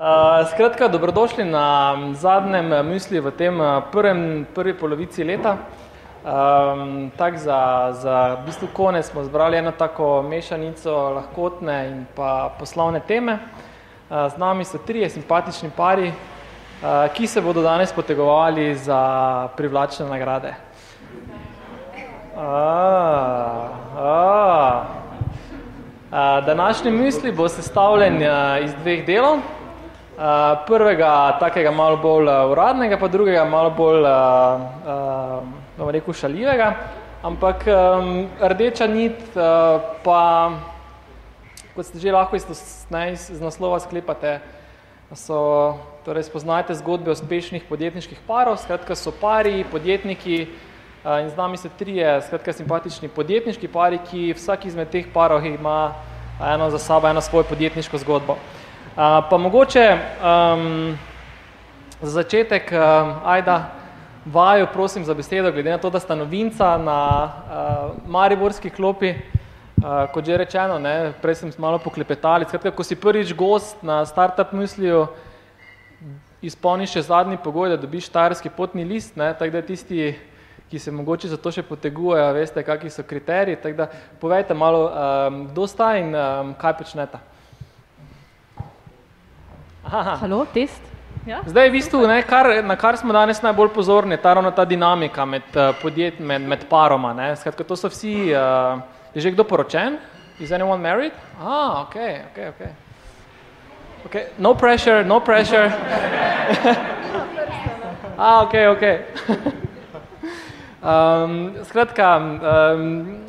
Uh, skratka, dobrodošli na zadnjem misli v tem prvem, prvi polovici leta. Um, tak za, za v bistvu konec smo zbrali eno tako mešanico lahkotne in pa poslovne teme. Uh, z nami so trije simpatični pari, uh, ki se bodo danes potegovali za privlačne nagrade. A, a. A, današnji misli bo sestavljen iz dveh delov. Prvega, takega malo bolj uradnega, pa drugega malo bolj, bomo rekel, šaljivega. Ampak rdeča nit pa, kot ste že lahko iz, iz naslova sklepate, so, torej spoznajte zgodbe uspešnih podjetniških parov, skratka so pari, podjetniki, in z nami so trije skratka simpatični podjetniški pari, ki vsak izmed teh parov ima eno za sabo, eno svojo podjetniško zgodbo. Pa mogoče um, za začetek, um, ajda, vaju prosim za besedo, glede na to, da sta novinca na uh, Mariborski klopi, uh, kot že rečeno, ne, prej sem malo poklepetali, skratka, ko si prvič gost na startup misliju, izpolniš še zadnji pogoj, da dobiš štajerski potni list, ne, tako da tisti ki se mogoče za to še potegujejo, veste, kakšni so kriteriji, tako da povejte malo, um, kdo sta in um, kaj počnete. Halo, test. Ja? Zdaj, v bistvu, ne, kar, na kar smo danes najbolj pozorni, ta ravno ta dinamika med, uh, podjet, med, med paroma. Ne. Skratka, to so vsi, uh, je že kdo poročen? Is anyone married? Ah, ok, ok, ok. okay. No pressure, no pressure. ah, ok, ok. Um, skratka, um,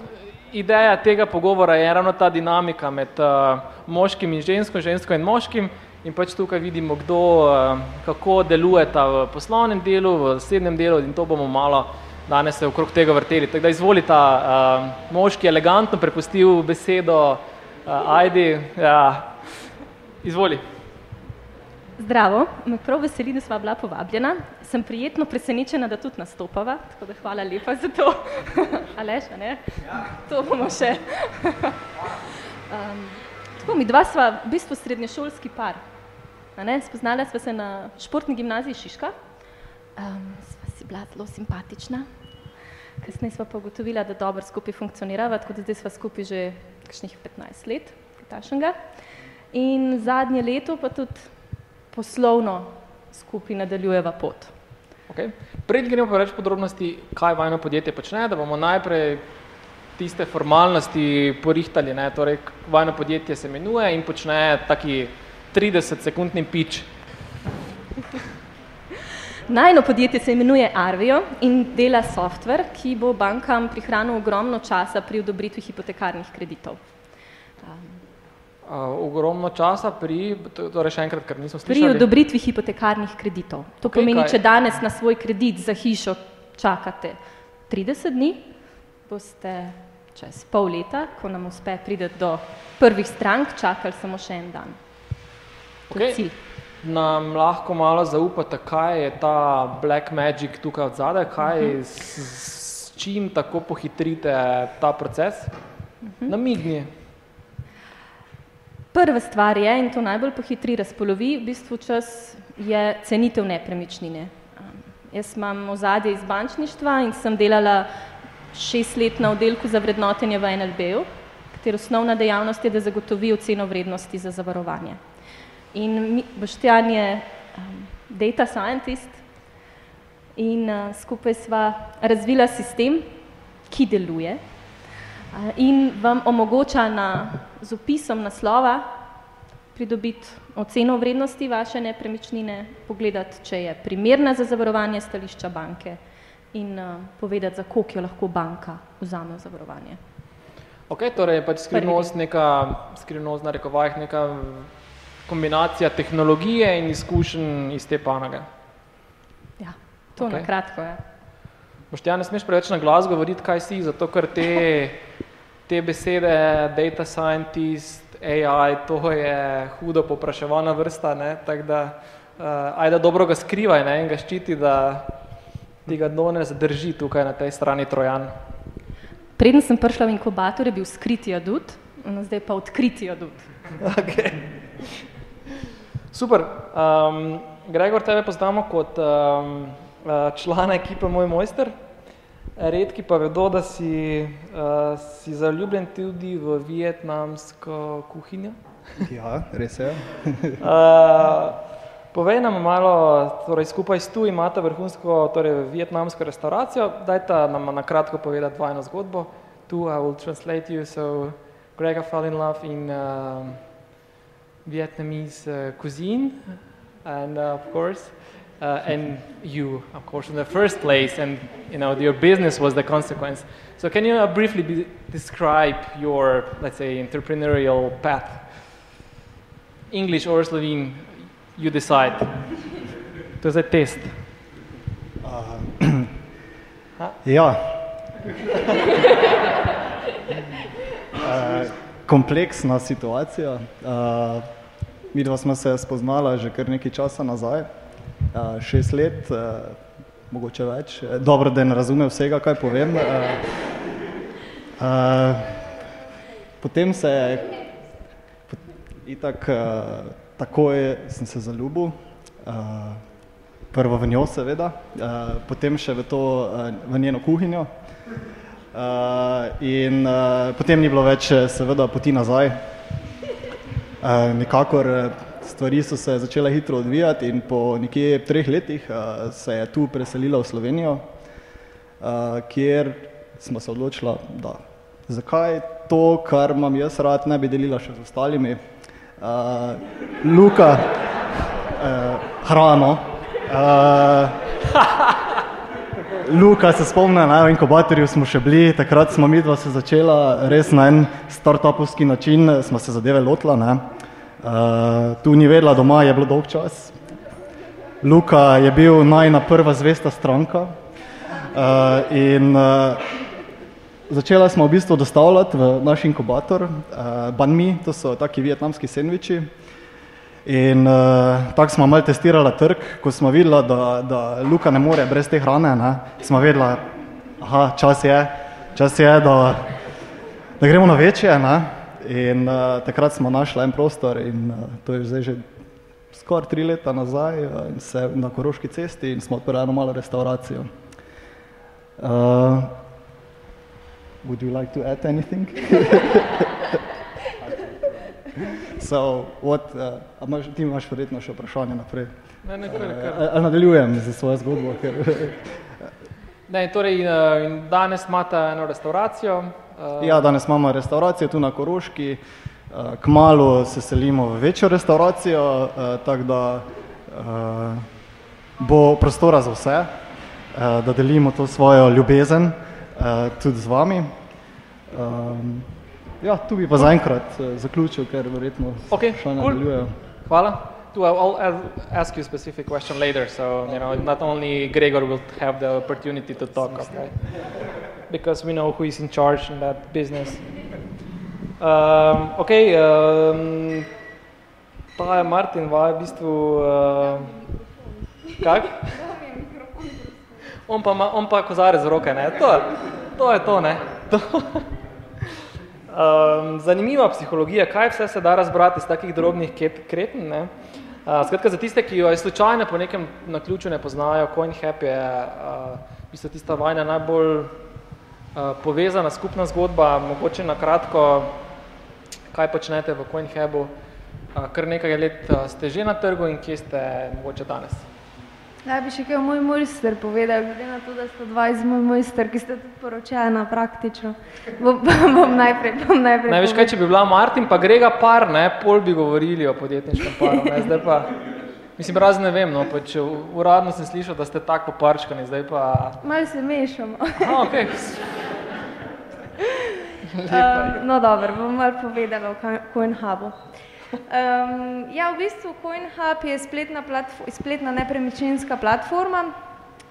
ideja tega pogovora je ravno ta dinamika med uh, moškim in žensko, žensko in moškim in pač tukaj vidimo, kdo, uh, kako delujeta v poslovnem delu, v zasebnem delu in to bomo malo danes se okrog tega vrteli. Tako da izvolita, uh, moški elegantno prepustil besedo uh, Ajdi, ja, izvoli. Zdravo, me prav veseli, da sva bila povabljena. Sem prijetno presenečena, da tudi nastopava, tako da hvala lepa za to. Aleš, a ne? Ja. To bomo še. um, tako, mi dva sva v bistvu srednješolski par. Spoznala sva se na športni gimnaziji Šiška. Um, sva si bila zelo simpatična. Kasneje sva pa ugotovila, da dobro skupaj funkcionirava, tako da zdaj sva skupaj že kakšnih 15 let, katašnega. In zadnje leto pa tudi poslovno skupaj nadaljujeva pot. Okay. Prej gremo pa več podrobnosti, kaj vajno podjetje počne, da bomo najprej tiste formalnosti porihtali. Ne? Torej, vajno podjetje se imenuje in počne taki 30-sekundni pič. Najno podjetje se imenuje Arvio in dela software, ki bo bankam prihranil ogromno časa pri odobritvi hipotekarnih kreditov ogromno časa pri, torej še enkrat, ker nismo slišali. Pri odobritvi hipotekarnih kreditov. To okay, pomeni, kaj? če danes na svoj kredit za hišo čakate 30 dni, boste čez pol leta, ko nam uspe priti do prvih strank, čakali samo še en dan. Okay. Nam lahko malo zaupate, kaj je ta black magic tukaj od zadaj, kaj uh mhm. -huh. s, s čim tako pohitrite ta proces? Uh mhm. -huh. Namigni. Prva stvar je, in to najbolj pohitri razpolovi, v bistvu čas je cenitev nepremičnine. Jaz imam ozadje iz bančništva in sem delala šest let na oddelku za vrednotenje v NLB-u, katero osnovna dejavnost je, da zagotovi oceno vrednosti za zavarovanje. In Boštjan je um, data scientist in uh, skupaj sva razvila sistem, ki deluje uh, in vam omogoča na z opisom naslova pridobiti oceno vrednosti vaše nepremičnine, pogledati, če je primerna za zavarovanje stališča banke in uh, povedati, za koliko jo lahko banka vzame v zavarovanje. Ok, torej je pač skrivnost neka, skrivnost na rekovajih, neka kombinacija tehnologije in izkušenj iz te panoge. Ja, to okay. na kratko je. Ja. Boštjan, ne smeš preveč na glas govoriti, kaj si, zato ker te te besede, data scientist, AI, to je hudo popraševana vrsta, ne, tako da, uh, ajde dobro ga skrivaj, ne, in ga ščiti, da ti ga dno ne zadrži tukaj na tej strani Trojan. Preden sem prišla v inkubator, je bil skriti adut, zdaj pa odkriti adut. Okay. Super. Um, Gregor, tebe poznamo kot um, člana ekipe Moj mojster. Redki pa vedo, da si, uh, si zaljubljen tudi v vietnamsko kuhinjo. Ja, res je. uh, povej nam malo, torej skupaj s tu imate vrhunsko, torej vietnamsko restauracijo. Dajte nam na kratko povedati vajno zgodbo. Tu I will translate you. So Gregor fell in love in uh, Vietnamese uh, cuisine and uh, of course uh, and you, of course, in the first place, and you know your business was the consequence. So, can you uh, briefly be, describe your, let's say, entrepreneurial path? English or Slovene, you decide. To je test. Uh, ja. kompleksna situacija. Uh, Mi dva smo se spoznala že kar nekaj časa nazaj, uh, šest let, uh, mogoče več. Dobro, da ne razume vsega, kaj povem. Uh, uh, potem se je, itak, uh, takoj sem se zaljubil, uh, prvo v njo seveda, uh, potem še v, to, uh, v njeno kuhinjo. Uh, in uh, potem ni bilo več seveda poti nazaj. Uh, nikakor stvari so se začele hitro odvijati in po nekje treh letih uh, se je tu preselila v Slovenijo, uh, kjer smo se odločila, da zakaj to, kar imam jaz rad, ne bi delila še z ostalimi. Uh, Luka, uh, hrano. Uh, Luka se spomne, na inkubatorju smo še bili, takrat smo mi dva se začela res na en startupovski način, smo se zadeve lotila. Uh, tu ni vedela doma, je bilo dolg čas. Luka je bil najna prva zvesta stranka uh, in uh, začela smo v bistvu dostavljati v naš inkubator uh, banmi, to so taki vietnamski sendviči. In uh, tako smo malo testirali trg, ko smo videli, da, da Luka ne more brez te hrane, ne, smo vedeli, da čas je, čas je da, da gremo na večje. Ne. In uh, takrat smo našli en prostor in uh, to je zdaj že skoraj tri leta nazaj uh, in se na Koroški cesti in smo odprli eno malo restauracijo. Uh, would you like to add anything? So, what, uh, imaš, ti imaš verjetno še vprašanje naprej. Ne, ne, kar, kar. Uh, nadaljujem za svojo zgodbo. Ker... ne, torej, uh, danes imate eno restauracijo. Uh... Ja, danes imamo restauracijo tu na Koroški. Uh, kmalo se selimo v večjo restauracijo, uh, tako da uh, bo prostora za vse, uh, da delimo to svojo ljubezen uh, tudi z vami. Um, Ja, tu bi pa zaenkrat uh, zaključil, ker verjetno okay, še nadaljujejo. Cool. Hvala. To I'll ask you a specific question later, so you know not only Gregor will have the opportunity to talk, okay? Because we know who is in charge in that business. Um, ok, um, ta je Martin, va je v bistvu, uh, kak? On pa, ma, on pa kozarec z roke, ne? To, to je to, ne? To. Um, zanimiva psihologija, kaj vse se da razbrati iz takih drobnih kreten. Ne? Uh, skratka, za tiste, ki jo slučajno po nekem naključju ne poznajo, CoinHap je uh, v bistvu tista vajna najbolj uh, povezana skupna zgodba. Mogoče na kratko, kaj počnete v CoinHabu, uh, kar nekaj let uh, ste že na trgu in kje ste mogoče danes? Ja, bi še kaj moj mojster povedal, glede na to, da ste dva iz moj mojster, ki ste tudi poročena praktično. Bom, bom najprej, bom najprej Največ kaj, če bi bila Martin pa Grega par, ne, pol bi govorili o podjetniškem paru, ne, zdaj pa, mislim, raz ne vem, no, pa če uradno sem slišal, da ste tako poparčkani, zdaj pa... Malo se mešamo. A. Okay. um, no, dobro, bom malo povedala o CoinHubu. Um, ja, v bistvu CoinHub je spletna, spletna nepremičninska platforma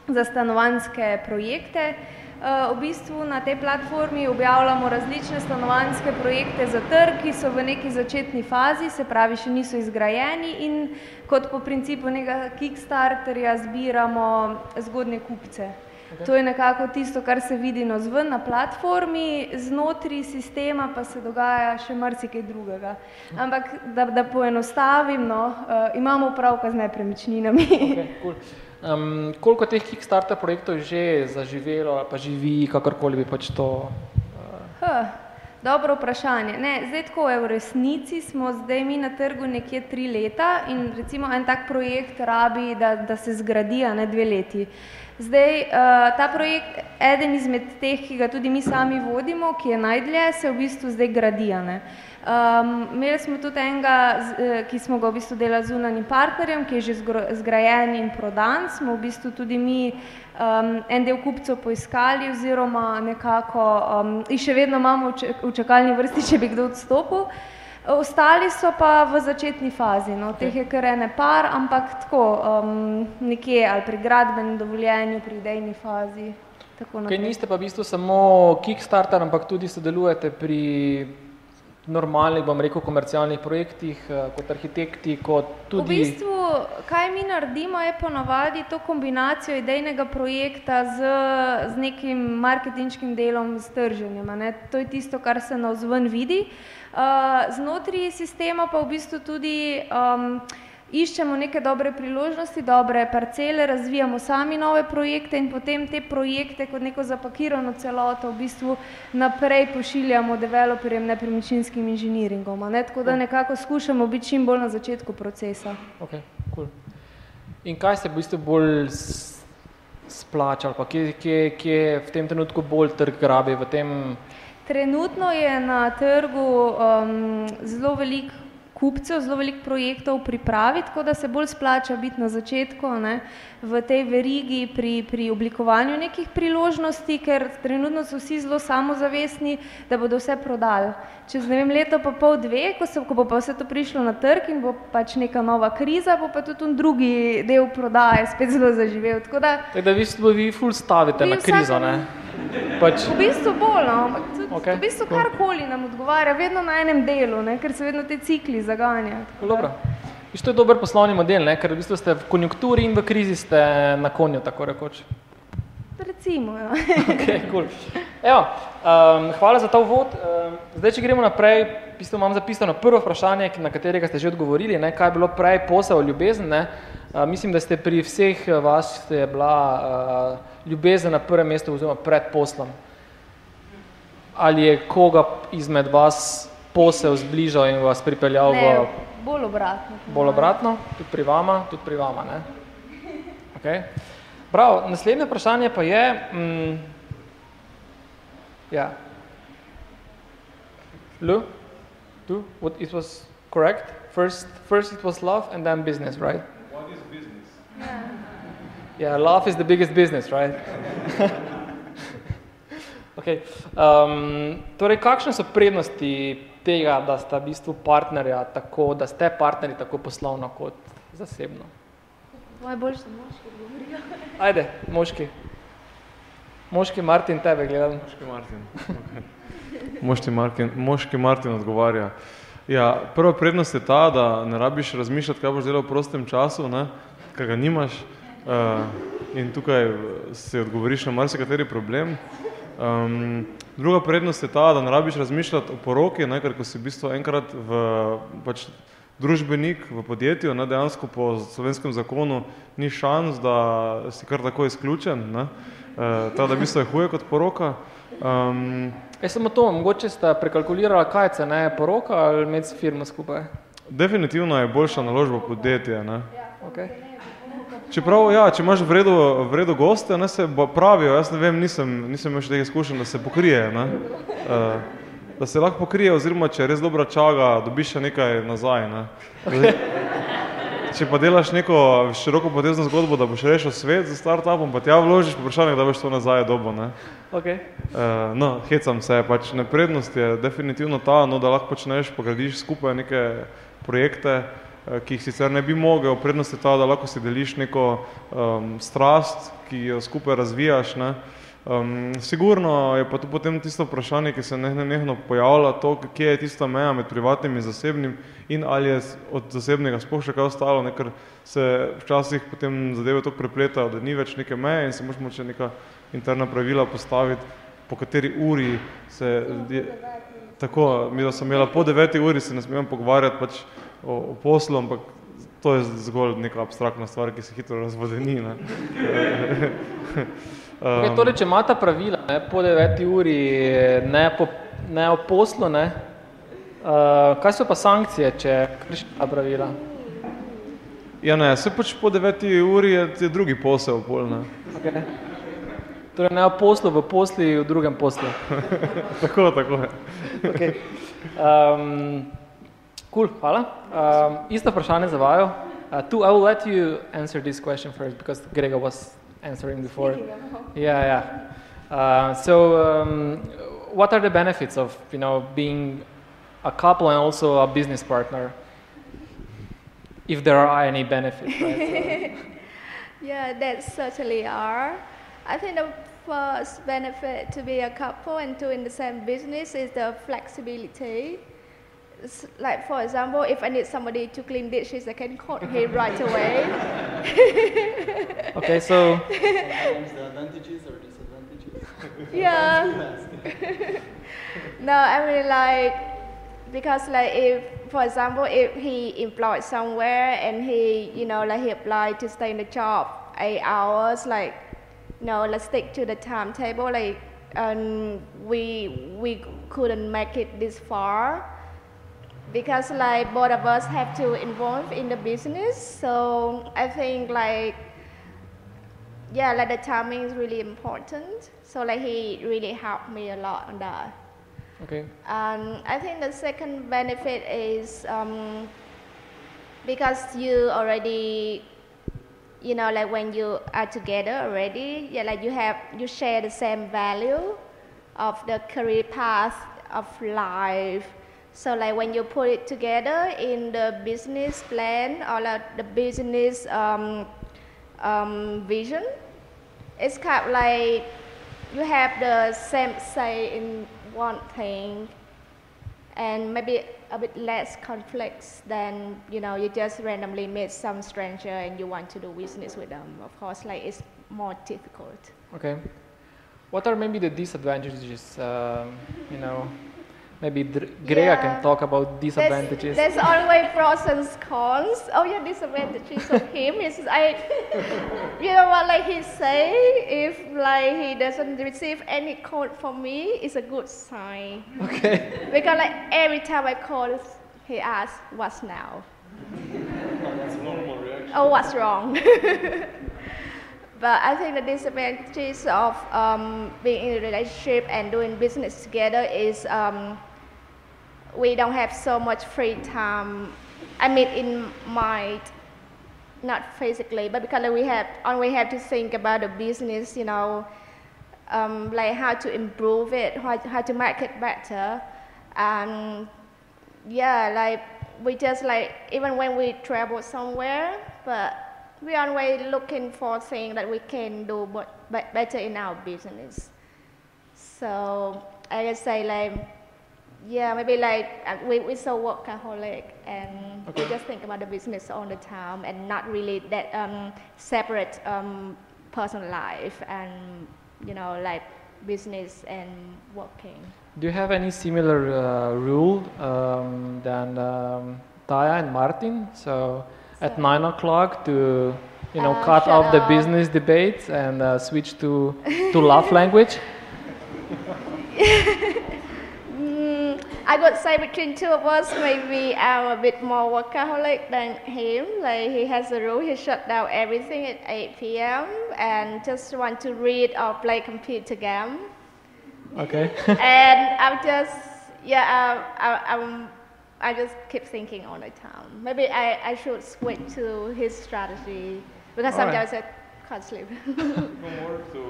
za stanovanske projekte. Uh, v bistvu na tej platformi objavljamo različne stanovanske projekte za trg, ki so v neki začetni fazi, se pravi, še niso izgrajeni in kot po principu nekega Kickstarterja zbiramo zgodne kupce. Okay. To je nekako tisto, kar se vidi na zven na platformi, znotraj sistema pa se dogaja še marsikaj drugega. Ampak da, da poenostavim, no, uh, imamo pravka z nepremičninami. Okay, cool. um, koliko teh Kickstarter projektov je že zaživelo ali pa živi, kakorkoli bi pač to? Uh... Huh. Dobro vprašanje. Ne, zdaj tako je, v resnici smo zdaj mi na trgu nekje tri leta in recimo en tak projekt rabi, da, da se zgradi, a ne dve leti. Zdaj, uh, ta projekt, eden izmed teh, ki ga tudi mi sami vodimo, ki je najdlje, se v bistvu zdaj gradi. Um, imeli smo tudi enega, eh, ki smo ga v bistvu delali z unanim partnerjem, ki je že zgrajen in prodan, smo v bistvu tudi mi um, en del kupcev poiskali oziroma nekako, um, in še vedno imamo v čakalni vrsti, če bi kdo odstopil. Ostali so pa v začetni fazi, no, teh je kar ene par, ampak tako um, nekje ali pri gradbenem dovoljenju, pri idejni fazi. Kaj niste pa v bistvu samo Kickstarter, ampak tudi sodelujete pri normalnih, bom rekel, komercialnih projektih, eh, kot arhitekti, kot tudi... V bistvu, kaj mi naredimo, je ponovadi to kombinacijo idejnega projekta z, z nekim marketinškim delom, z trženjem. To je tisto, kar se na vzven vidi. Uh, znotraj sistema pa v bistvu tudi um, iščemo neke dobre priložnosti, dobre parcele, razvijamo sami nove projekte in potem te projekte kot neko zapakirano celoto v bistvu naprej pošiljamo developerjem, nepremičninskim inženiringom. Ne? Tako da nekako skušamo biti čim bolj na začetku procesa. Okay, cool. In kaj se v bistvu bolj splača, ali kje, kje, kje v tem trenutku bolj trg grabi? V tem... Trenutno je na trgu um, zelo veliko kupcev zelo veliko projektov pripraviti, tako da se bolj splača biti na začetku ne, v tej verigi pri, pri oblikovanju nekih priložnosti, ker trenutno so vsi zelo samozavestni, da bodo vse prodali. Čez ne vem, leto pa pol dve, ko, se, ko bo pa vse to prišlo na trg in bo pač neka nova kriza, bo pa tudi drugi del prodaje spet zelo zaživel. Tako da, tako da vi, vi ful stavite na krizo, ne? Pač... V bistvu bolj, no, ampak tudi okay, v bistvu cool. karkoli nam odgovarja, vedno na enem delu, ne, ker se vedno te cikli zaganjajo. Dobro. To je dober poslovni model, ne, ker v bistvu ste v konjunkturi in v krizi ste na konju, tako rekoč. Recimo, ja. okay, cool. Evo, um, hvala za ta uvod. Um, zdaj, če gremo naprej, v bistvu imam zapisano prvo vprašanje, na katerega ste že odgovorili, ne, kaj je bilo prej posel ljubezen. Ne. Uh, mislim, da ste pri vseh vas je bila uh, ljubezen na prvem mestu oziroma pred poslom? Ali je koga izmed vas posel zbližal in vas pripeljal ne, v... bolj obratno. Bolj obratno, tudi pri vama, tudi pri vama, ne? Okay. Prav, naslednje vprašanje pa je, mm, ja, Lu, tu, what it was correct? First, first it was love and then business, right? What is business? Yeah. Yeah, love is the biggest business, right? okay. um, torej, kakšne so prednosti tega, da sta v bistvu partnerja tako, da ste partnerji tako poslovno kot zasebno? Moje boljše moški govorijo. Ajde, moški. Moški Martin, tebe gledam. Moški Martin. Okay. Moški, Martin moški Martin odgovarja. Ja, prva prednost je ta, da ne rabiš razmišljati, kaj boš delal v prostem času, ne, ker ga nimaš. Uh, in tukaj se odgovoriš na marsikateri problem. Um, druga prednost je ta, da ne rabiš razmišljati o poroki, ne, ker ko si v bistvu enkrat v pač, družbenik v podjetju, ne, dejansko po slovenskem zakonu ni šans, da si kar tako izključen, ne, uh, ta, da v bistvu je huje kot poroka. Um, je samo to, mogoče ste prekalkulirali, kaj je cene poroka ali med firmo skupaj? Definitivno je boljša naložba podjetje. Ne. Okay. Čeprav, ja, če imaš vredo, vredo goste, ne, se pravijo, jaz ne vem, nisem, nisem imel še teh izkušenj, da se pokrije, ne, uh, da se lahko pokrije, oziroma če je res dobra čaga, dobiš še nekaj nazaj. Ne. Okay. Če pa delaš neko široko potezno zgodbo, da boš rešil svet za startupom, pa ti ja vložiš vprašanje, da boš to nazaj dobo. Ne. Okay. Uh, no, hecam se, pač neprednost je definitivno ta, no, da lahko počneš, pogradiš skupaj neke projekte, ki jih sicer ne bi mogel, prednost je ta, da lahko si deliš neko um, strast, ki jo skupaj razvijaš. Ne. Um, sigurno je pa tu potem tisto vprašanje, ki se nehne nehno pojavlja, to, kje je tista meja med privatnim in zasebnim in ali je od zasebnega sploh še kaj ostalo, ne, ker se včasih potem zadeve tako prepletajo, da ni več neke meje in se moš moče neka interna pravila postaviti, po kateri uri se je, tako, mi da sem imela po deveti uri, se ne smem pogovarjati pač o, o poslu, ampak to je zgolj neka abstraktna stvar, ki se hitro razvodeni. Ne. Okay, torej, če imata pravila ne, po deveti uri, ne, po, ne o poslu, ne, uh, kaj so pa sankcije, če kršite ta pravila? Ja, ne, se pač po deveti uri je, je drugi posel pol, ne. Okay. Torej, ne o poslu, v posli, v drugem poslu. tako, tako je. okay. um, cool, hvala. Um, isto vprašanje za vaju. Uh, tu, I will let you answer this question first, because Grega was answering before. Yeah, yeah. Uh, so, um, what are the benefits of you know being a couple and also a business partner? If there are any benefits, right? So, Yeah, there certainly are. I think the first benefit to be a couple and doing the same business is the flexibility. It's like for example, if I need somebody to clean dishes, I can call him right away. okay, so the advantages or disadvantages? yeah. no, I mean like because like if for example if he employed somewhere and he you know like he applied to stay in the job eight hours like no let's stick to the timetable like um, we we couldn't make it this far because like both of us have to involve in the business so i think like yeah like the timing is really important so like he really helped me a lot on that okay, and I think the second benefit is um, because you already, you know, like when you are together already, yeah, like you have you share the same value of the career path of life. So like when you put it together in the business plan or like the business um, um, vision, it's kind of like you have the same say in one thing and maybe a bit less conflicts than you know you just randomly meet some stranger and you want to do business with them of course like it's more difficult okay. What are maybe the disadvantages? Um, you know, maybe Dr- Grega Yeah. can talk about disadvantages. There's, there's always pros and cons. Oh yeah, disadvantages of him is I, you know what, like he say, if like he doesn't receive any call from me, it's a good sign. okay. Because like every time I call, he asks, "What's now?" Oh, what's wrong? but I think the disadvantages of um, being in a relationship and doing business together is um, we don't have so much free time. I mean, in mind, not physically, but because we have only have to think about the business, you know, um, like how to improve it, how, how to make it better, and yeah, like we just like even when we travel somewhere, but we always looking for things that we can do but, but better in our business. So I just say like, yeah, maybe like uh, we we so workaholic and we just think about the business all the time and not really that um, separate um, personal life and you know like business and working. Do you have any similar uh, rule um, than um, Taya and Martin? So at nine o'clock to you know Uh, cut off the business debates and uh, switch to to love language. I would say between two of us, maybe I'm a bit more workaholic than him. Like he has a rule, he shut down everything at 8 p.m. and just want to read or play computer game. Okay. and I'm just, yeah, um, I, I'm, I just keep thinking all the time. Maybe I, I should switch to his strategy because All right. sometimes I can't sleep. Go more to,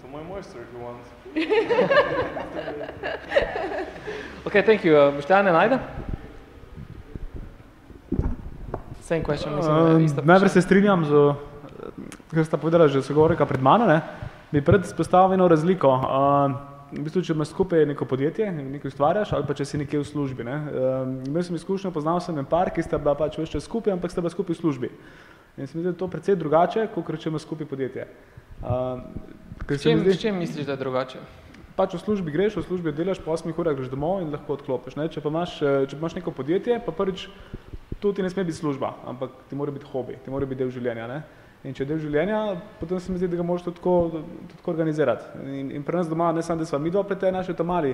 to my moisture if you want. okay, thank you. Uh, Boštjan and Aida? Same question, mislim, Uh, Najprej se strinjam z, kar sta povedala že sogovornika pred mano, ne? bi pred izpostavil eno razliko. Uh, v bistvu, če imaš skupaj neko podjetje, nekaj ustvarjaš, ali pa če si nekje v službi. Ne? Uh, imel sem izkušnjo, poznal sem en par, ki sta bila pač več čas skupaj, ampak sta bila skupaj v službi. In se mi zdi, da je to precej drugače, kot če imaš skupaj podjetje. Uh, S čem, zdi- s čem misliš, da je drugače? pač v službi greš, v službi delaš, po 8 urah greš domov in lahko odklopiš. Ne? Če, pa imaš, eh, če pa imaš neko podjetje, pa prvič to ti ne sme biti služba, ampak ti mora biti hobi, ti mora biti del življenja. Ne? In če je del življenja, potem se mi zdi, da ga moraš tudi tako, tako organizirati. In, in pri nas doma, ne samo, da smo mi dva pletena, še tam mali,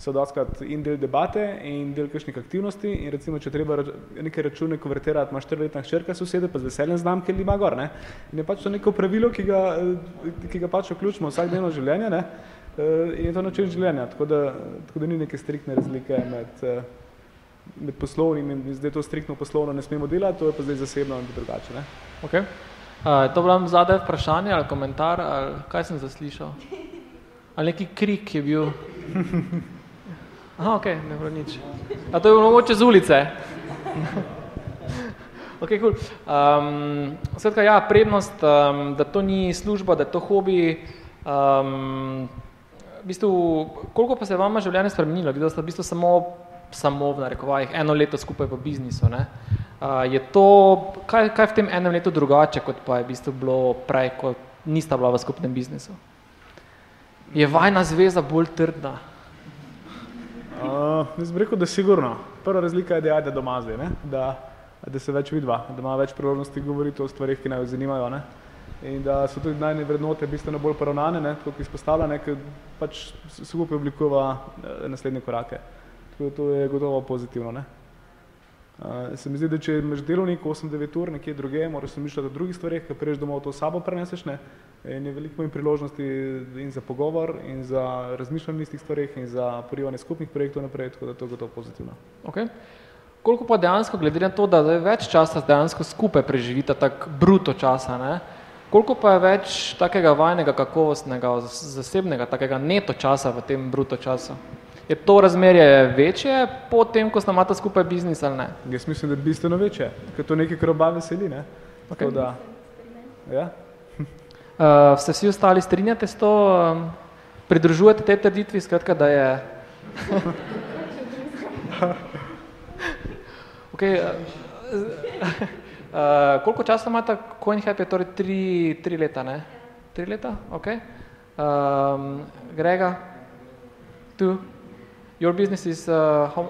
so doskrat in del debate in del kakšnih aktivnosti. In recimo, če treba rač- neke račune konvertirati, imaš štiriletna hčerka sosede, pa z veseljem znam, ker ima gor. Ne? In je pač to neko pravilo, ki ga, ki ga pač vključimo v vsakdnevno življenje. Ne? Eh, In je to način življenja, tako da, tako da ni neke striktne razlike med, eh, med poslovnim in zdaj to striktno poslovno ne smemo delati, to je pa zdaj zasebno in drugače. Ne? Okay. Uh, to bilo zadaj vprašanje ali komentar, ali kaj sem zaslišal? Ali neki krik je bil? Aha, ok, ne bilo nič. A to je bilo mogoče z ulice? ok, cool. Um, skratka, ja, prednost, um, da to ni služba, da je to hobi. Um, v bistvu, koliko pa se je vama življenje spremenilo? Videla ste v bistvu samo, samo v narekovajih, eno leto skupaj v biznisu. Ne? Uh, je to, kaj, kaj v tem enem letu drugače, kot pa je v bistvu bilo prej, ko nista bila v skupnem biznisu? Je vajna zveza bolj trdna? Uh, jaz bi rekel, da sigurno. Prva razlika je, da je doma zdaj, ne? da, da se več vidva, da ima več priložnosti govoriti o stvarih, ki naj jo zanimajo. Ne? In da so tudi najne vrednote bistveno bolj poravnane, ne? tako izpostavljene, ker pač skupaj oblikuje naslednje korake. Tako da to je gotovo pozitivno. Ne? Uh, se mi zdi, da če imaš delovnik 8-9 ur nekje druge, moraš se mišljati o drugih stvarih, ker priješ domov to sabo preneseš, ne? in je veliko manj priložnosti in za pogovor, in za razmišljanje o istih stvarih, in za porivanje skupnih projektov naprej, tako da to je gotovo pozitivno. Okay. Koliko pa dejansko, glede na to, da zdaj več časa dejansko skupaj preživita, tako bruto časa, ne? koliko pa je več takega vajnega, kakovostnega, zasebnega, takega neto časa v tem bruto času? Je to razmerje večje po tem, ko sta imata skupaj biznis ali ne? Jaz mislim, da je bistveno večje, ker to nekaj, kar oba veseli. Ne? Okej. Tako Da, ja? Uh, se vsi ostali strinjate s to, um, pridružujete tej trditvi, skratka, da je... okay, uh, uh, koliko časa imata CoinHappy? Torej tri, tri leta, ne? Tri leta? Ok. Um, Grega, tu? Your business is uh, how,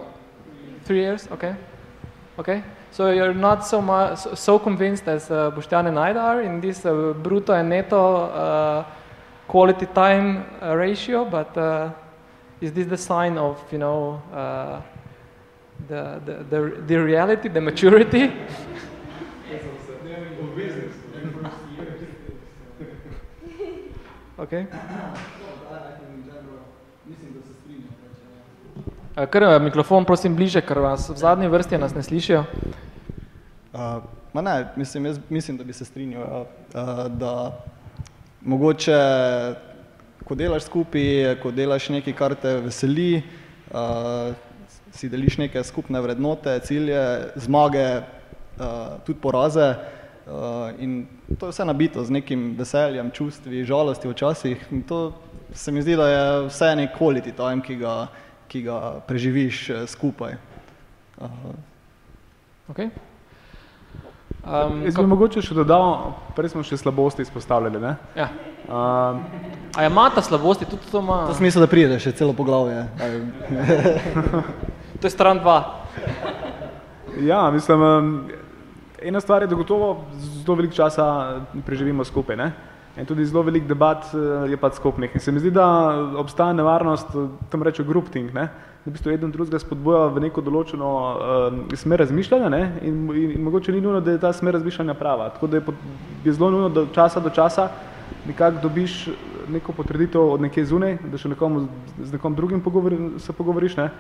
three years? Okay. Okay. So you're not so much so, convinced as uh, and I are in this uh, brutto and netto uh, quality time uh, ratio, but uh, is this the sign of you know uh, the, the the the reality, the maturity? okay. Kar uh, mikrofon, prosim, bliže, ker vas v zadnji vrsti nas ne slišijo. Uh, ma ne, mislim, jaz mislim, da bi se strinjal, ja. uh, da mogoče, ko delaš skupaj, ko delaš nekaj, kar te veseli, uh, si deliš neke skupne vrednote, cilje, zmage, uh, tudi poraze uh, in to je vse nabito z nekim veseljem, čustvi, žalosti včasih in to se mi zdi, da je vse nek quality time, ki ga, ki ga preživiš eh, skupaj. Uh, Okay. Um, Jaz bi mogoče še dodal, prej smo še slabosti izpostavljali. Ne? ja. Uh, A je mata slabosti, tudi to ima? To smisel, da pride še celo poglavje. To je stran dva. Ja, mislim, ena stvar je, da gotovo zelo veliko časa preživimo skupaj. Ne? In tudi zelo veliko debat eh, je pač skupnih. In se mi zdi, da obstaja nevarnost, eh, tam reče groupthink, ne? da v bistvu eden drugega spodbuja v neko določeno uh, smer razmišljanja ne? in, in, in mogoče ni nujno, da je ta smer razmišljanja prava. Tako da je, pot- je zelo nujno, da od časa do časa nekako dobiš neko potrditev od nekje zunaj, da še nekomu, z nekom drugim pogovori, se pogovoriš. Ne?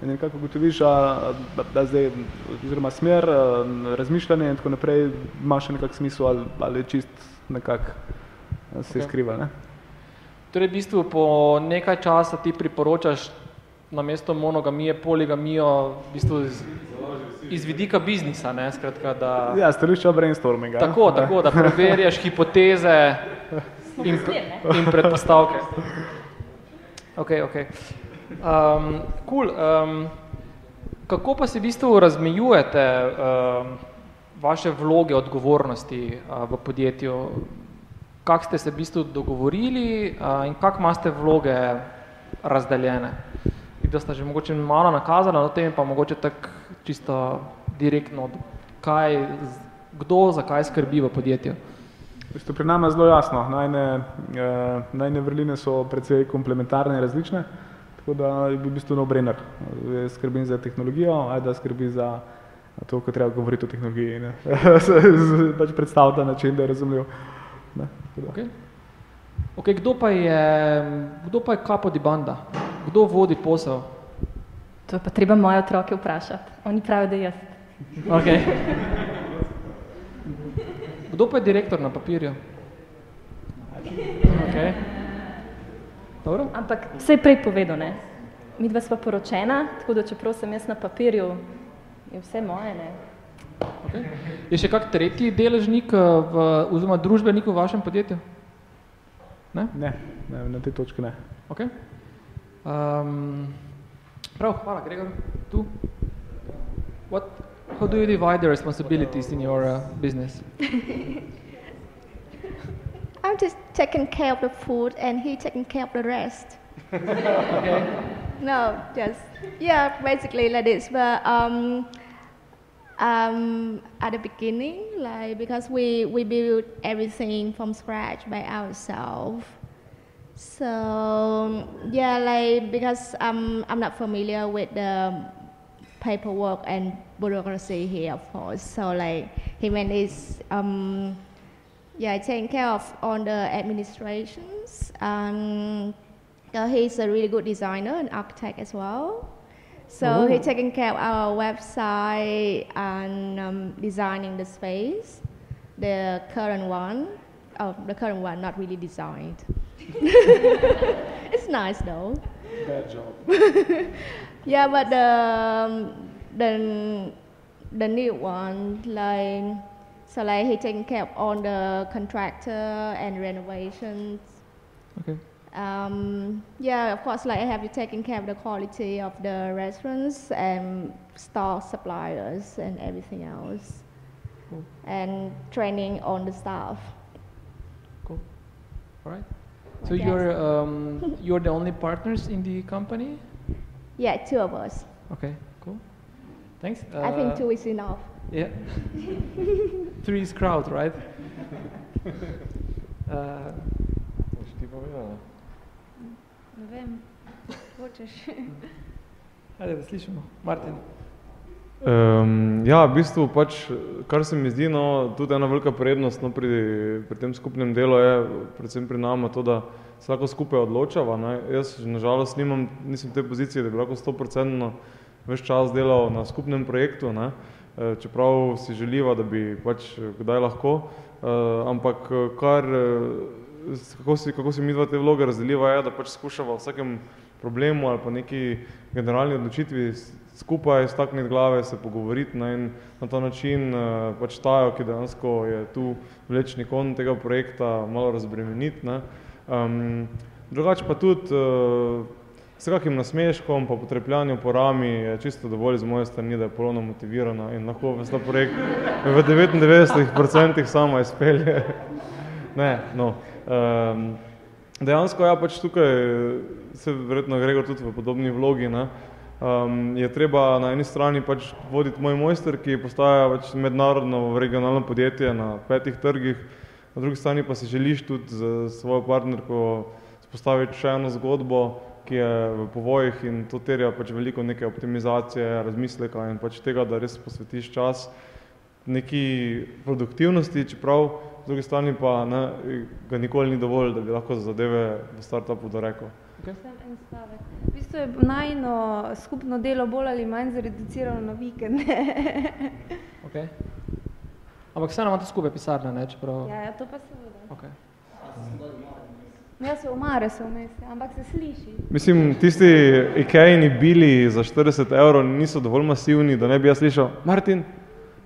In nekako ugotoviš, da, da zdaj, oziroma smer, razmišljanje in tako naprej ima še nekak smisel ali, ali je čist nekako a, se Ok. okay. skriva. Ne? Torej, v bistvu po nekaj časa ti priporočaš na mesto monogamijo, poligamijo, v bistvu iz, iz vidika biznisa, ne, skratka, da... Ja, stališča brainstorminga. ne? Tako, tako, da preverjaš hipoteze in, in predpostavke. Ok, ok. Um, cool. Um, kako pa se v bistvu razmejujete um, vaše vloge, odgovornosti uh, v podjetju. Kako ste se v bistvu dogovorili in kako imate vloge razdeljene? Da ste že mogoče malo nakazali na tem, pa mogoče tako čisto direktno, kaj, kdo za kaj skrbi v podjetju. Visto, pri nama je zelo jasno. Najne, eh, najne vrline so precej komplementarne in različne, tako da je v bistvu no-brainer. Skrbim za tehnologijo, ajda skrbi za to, ko treba govoriti o tehnologiji. Pač predstavlja način, da je razumljiv. Ne? Okay. Okay, kdo, pa je, kdo pa je kapo di banda? Kdo vodi posel? To je pa treba moje otroke vprašati. Oni pravijo, da jaz. Okay. Kdo pa je direktor na papirju? Okay. Dobro. Ampak vse je prej povedal, ne? Mi dva sva poročena, tako da čeprav sem jaz na papirju, je vse moje, ne? Okay. Je še kak tretji deležnik eh, v, oziroma družbenik v vašem podjetju? Ne? Ne, ne na tej točki ne. Okay. Um, prav, hvala, Gregor. Tu? What, how do you divide the responsibilities in your uh, business? I'm just taking care of the food and he taking care of the rest. okay. No, just, yeah, basically like this. But um, um, at the beginning, like because we, we build everything from scratch by ourselves. So yeah, like because I'm I'm not familiar with the paperwork and bureaucracy here, of course. So like him and his um, yeah, taking care of all the administrations. Um, uh, he's a really good designer and architect as well. So Ooh. he's taking care of our website and um, designing the space. The current one, oh, the current one, not really designed. it's nice though. Bad job. yeah, but the um, the the new one, like so, like he taking care of all the contractor and renovations. Okay. Um, yeah, of course, like I have to taking care of the quality of the restaurants and store suppliers and everything else, Cool. and training on the staff. Cool. All right. So you're um, you're the only partners in the company? Yeah, two of us. Okay. Cool. Thanks. I think Uh, two is enough. Yeah. Three is crowd, right? uh, Boš ti povedala? Ne vem, hočeš. ajde, da slišimo. Martin. Um, ja, v bistvu pač, kar se mi zdi, no, tudi ena velika prednost no, pri, pri tem skupnem delu je, predvsem pri nama, to, da se lahko skupaj odločava. Ne. Jaz nažalost nimam, nisem v tej poziciji, da bi lahko 100% več čas delal na skupnem projektu, ne. Eh, čeprav si želiva, da bi pač kdaj lahko, uh, ampak kar, s- kako si, kako si mi dva te vloge razdeliva, je, da pač skušava vsakem problemu ali pa neki generalni odločitvi skupaj stakniti glave, se pogovoriti ne, in na ta način uh, pač tajo, ki dejansko je tu vlečni kon tega projekta, malo razbremeniti. Ne. Um, drugače pa tudi uh, s kakim nasmeškom, pa potrepljanjem po rami je čisto dovolj z moje strani, da je polovno motivirana in lahko ves ta projekt v 99% sama izpelje. ne, no. Um, dejansko ja, pač tukaj se verjetno Gregor tudi v podobni vlogi, ne, um, je treba na eni strani pač voditi moj mojster, ki postaja pač mednarodno regionalno podjetje na petih trgih, na drugi strani pa si želiš tudi z svojo partnerko spostaviti še eno zgodbo, ki je v povojih in to terja pač veliko neke optimizacije, razmisleka in pač tega, da res posvetiš čas neki produktivnosti, čeprav druge strani pa ne, ga nikoli ni dovolj, da bi lahko za zadeve v startupu dorekel. Sem en stavek. V bistvu je najno skupno delo bolj ali manj zreducirano na vikende. Okay. Ampak vseeno imate skupaj pisarne, ne? Čeprav... ja, ja, to pa seveda. Okay. Jaz se umare se vmes, ampak se sliši. Mislim, tisti Ikejni bili za 40 evrov niso dovolj masivni, da ne bi jaz slišal, Martin,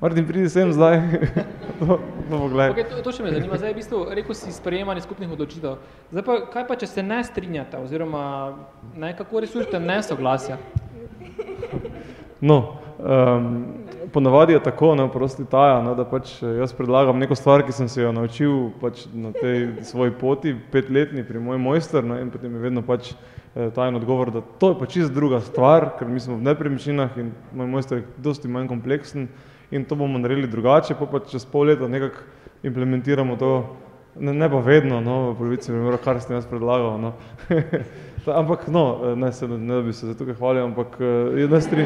Martin, pridi sem zdaj. to, to. Okay, to, to še me zanima. Zdaj, v bistvu, rekel si sprejemanje skupnih odločitev. Zdaj pa, kaj pa, če se ne strinjate, oziroma ne, kako rešujete nesoglasja? No, um, ponavadi je tako, ne, prosti taja, ne, da pač eh, jaz predlagam neko stvar, ki sem se jo naučil pač na tej svoji poti, petletni pri moj mojster, ne, in potem je vedno pač eh, tajen odgovor, da to je pa čist druga stvar, ker mi smo v nepremičninah in moj mojster je dosti manj kompleksen in to bomo naredili drugače, pa pa čez pol leta nekako implementiramo to, ne, ne pa vedno, no, v polovici primera, kar sem jaz predlagal, no. Ampak no, eh, ne, se, ne, ne bi se za tukaj hvalil, ampak je ne stri,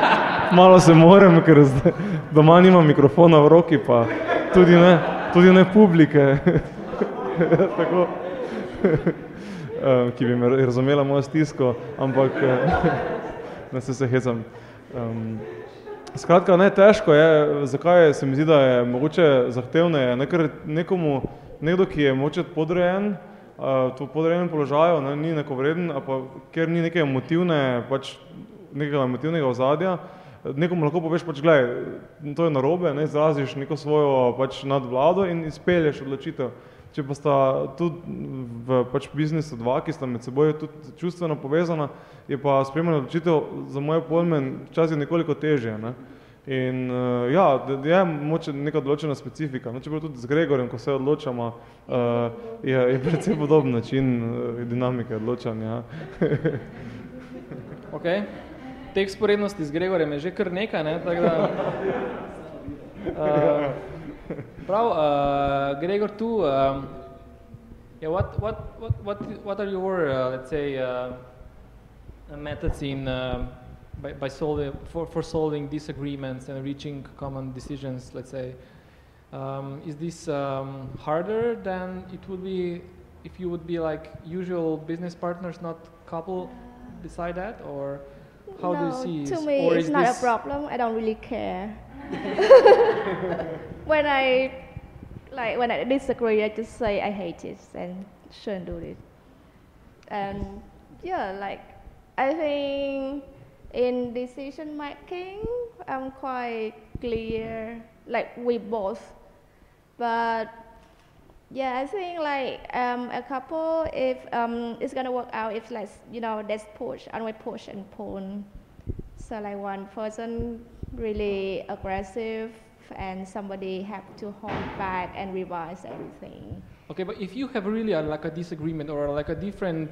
malo se morem, ker zdaj, doma nimam mikrofona v roki, pa tudi ne, tudi ne publike, tako, ki bi me razumela mojo stisko, ampak ne se hecam. Um, skratka, ne, težko je, zakaj se mi zdi, da je mogoče zahtevneje, ne, ker nekomu, nekdo, ki je mogoče podrejen, uh, to podrejenem položaju, ne, ni nekovreden, a pa ker ni neke emotivne, pač nekega emotivnega ozadja, nekomu lahko poveš, pač gledaj, to je narobe, ne, izraziš neko svojo pač nadvlado in izpelješ odločitev. Če pa sta tudi v pač biznisu dva, ki sta med seboj tudi čustveno povezana, je pa sprejemanje odločitev za moje pojme včasih nekoliko težje. Ne. In uh, ja, je moče neka določena specifika. No, čeprav tudi z Gregorjem, ko se odločamo, uh, je, je predvsem podoben način uh, dinamike odločanja. ok, teh sporednosti z Gregorjem je že kar nekaj, ne, tako da... Uh, Prav, uh, Gregor, Too. um, yeah, what, what, what, what, what are your, uh, let's say, uh, methods in, uh, by, by solving, for, for solving disagreements and reaching common decisions, let's say? Um, is this um, harder than it would be if you would be like usual business partners, not couple beside that, or how no, do you see? To me, or it's not a problem. I don't really care. when I like when I disagree, I just say I hate it and shouldn't do it. And yeah, like I think in decision making, I'm quite clear. Like we both, but yeah, I think like um, a couple, if um, it's gonna work out, if like you know, there's push and we push and pull. So like one person really aggressive and somebody have to hold back and revise everything. Okay, but if you have really a, like a disagreement or like a different,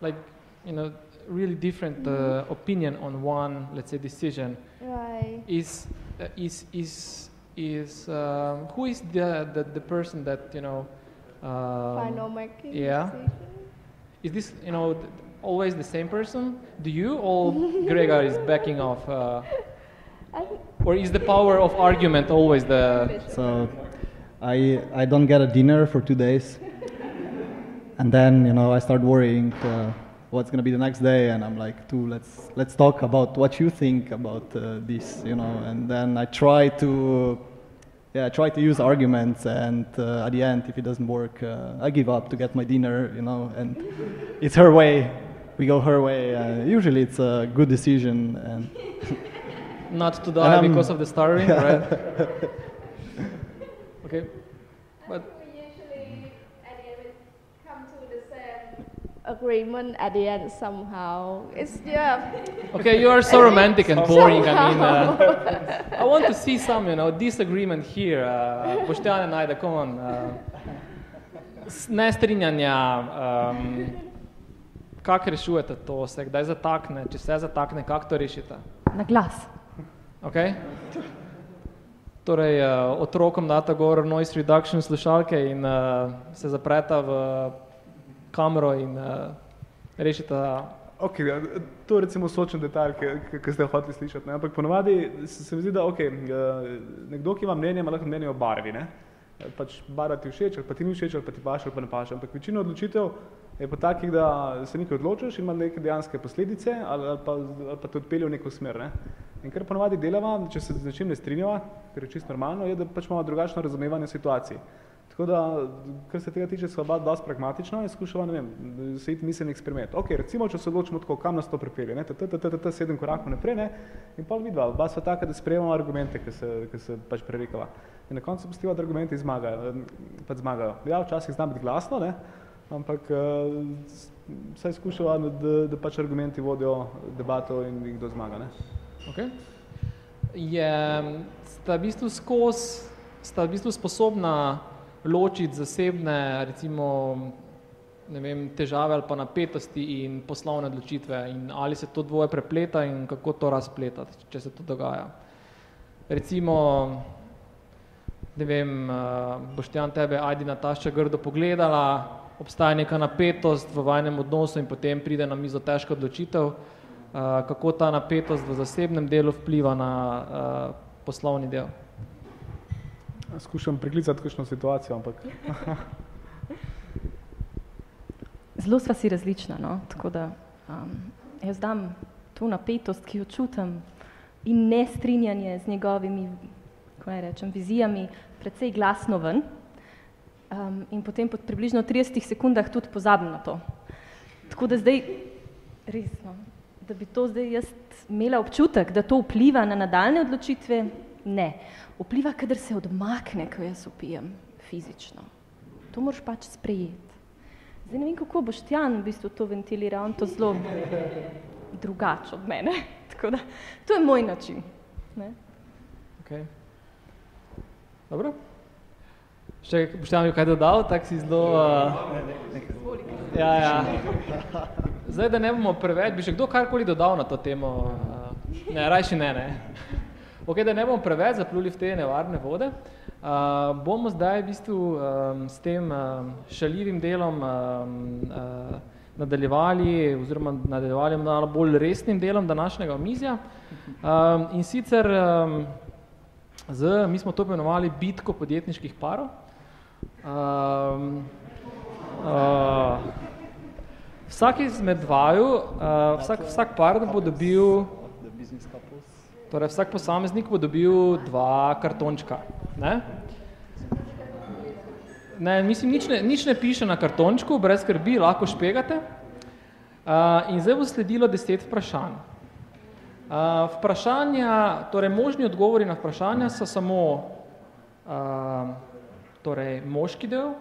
like, you know, really different uh, opinion on one, let's say, decision, Right. is uh, is is is um, who is the, the the person that you know? Um, Final making yeah. decision. Is this you know th- always the same person? Do you or Gregor is backing off? Uh, or is the power of argument always the? So I, I don't get a dinner for two days. And then, you know, I start worrying uh, what's going to be the next day. And I'm like, "Two, let's, let's talk about what you think about uh, this, you know. And then I try to, yeah, I try to use arguments. And uh, at the end, if it doesn't work, uh, I give up to get my dinner, you know. And it's her way. We go her way. Uh, usually it's a good decision. And Not to die I'm- because of the starving, right? okay, but we usually at the end we come to the same agreement at the end somehow. It's yeah. Okay, you are so romantic and boring. I mean, uh, I want to see some, you know, disagreement here. Uh, Boštjane najde, come on. Uh, nestrinjanja, um, kako rešujete to, se kdaj zatakne, če se zatakne, kako to rešite? Na glas. Okay? Torej, uh, otrokom data gor noise reduction slušalke in uh, se zapreta v kamero in uh, rešita Ok, ja, to je recimo sočen detalj, ki, ste ga hoteli slišati. Ne? Ampak ponovadi se, se mi zdi, da okay, nekdo, ki ima mnenje, ima lahko mnenje o barvi. Ne? Pač barva ti všeč, ali pa ti ni všeč, ali pa ti paše, ali pa ne paše. Ampak večina odločitev je pa takih, da se nekaj odločiš in ima neke dejanske posledice ali, ali, pa, ali pa te odpelje v neko smer. Ne? In kar ponovadi delava, če se z nečim ne strinjava, kar je čisto normalno, je, da pač imamo drugačno razumevanje situacij. Tako da, kar se tega tiče, sva oba dosti pragmatična in skušava, ne vem, se iti miselni eksperiment. Ok, recimo, če se odločimo tako, kam nas to pripelje, ne, t, t, t, t, t, sedem korakov naprej, ne, in pol vidva, oba sva taka, da sprejemamo argumente, ki se, ki se pač prerekava. In na koncu postiva, da argumenti zmagajo, pač zmagajo. Ja, včasih zna biti glasno, ne, ampak eh, s- vsaj skušava, da, da pač argumenti vodijo debato in kdo zmaga, ne. Okay. je, sta v bistvu skozi, sta v bistvu sposobna ločiti zasebne, recimo, ne vem, težave ali pa napetosti in poslovne odločitve in ali se to dvoje prepleta in kako to razpletati, če se to dogaja. Recimo, ne vem, Boštjan tebe ajdi Nataša grdo pogledala, obstaja neka napetost v vajinem odnosu in potem pride na mizo težka odločitev, kako ta napetost v zasebnem delu vpliva na poslovni del? Skušam priklicati kakšno situacijo, ampak Zelo sva si različna, no, tako da um, jaz dam to napetost, ki jo čutim in nestrinjanje z njegovimi, kako naj rečem, vizijami, precej glasno ven. Um, in potem po približno 30 sekundah tudi pozabim na to. Tako da zdaj, resno, da bi to zdaj jaz imela občutek, da to vpliva na nadaljne odločitve, ne. Vpliva, kadar se odmakne, ko jaz upijem fizično. To moraš pač sprejeti. Zdaj ne vem, kako boš Tjan v bistvu to ventiliral, on to zelo drugače od mene. Tako da, to je moj način. Ne? Okay. Dobro. Še Boštjan bi kaj dodal, tako si zelo uh... Ja, ja. Zdaj, da ne bomo preveč, bi še kdo karkoli dodal na to temo? Uh, ne, rajši ne, ne. Ok, da ne bomo preveč zapluli v te nevarne vode, uh, bomo zdaj v bistvu um, s tem um, šaljivim delom um, uh, nadaljevali oziroma nadaljevali malo bolj resnim delom današnjega omizja. Um, in sicer um, z, mi smo to imenovali bitko podjetniških parov. Um, uh, vsak izmed vaju, uh, vsak, vsak par bo dobil Torej, vsak posameznik bo dobil dva kartončka. Ne? Ne, mislim, nič ne, nič ne piše na kartončku, brez skrbi, lahko špegate. Uh, in zdaj bo sledilo deset vprašanj. Uh, vprašanja, torej možni odgovori na vprašanja so samo uh, torej, moški del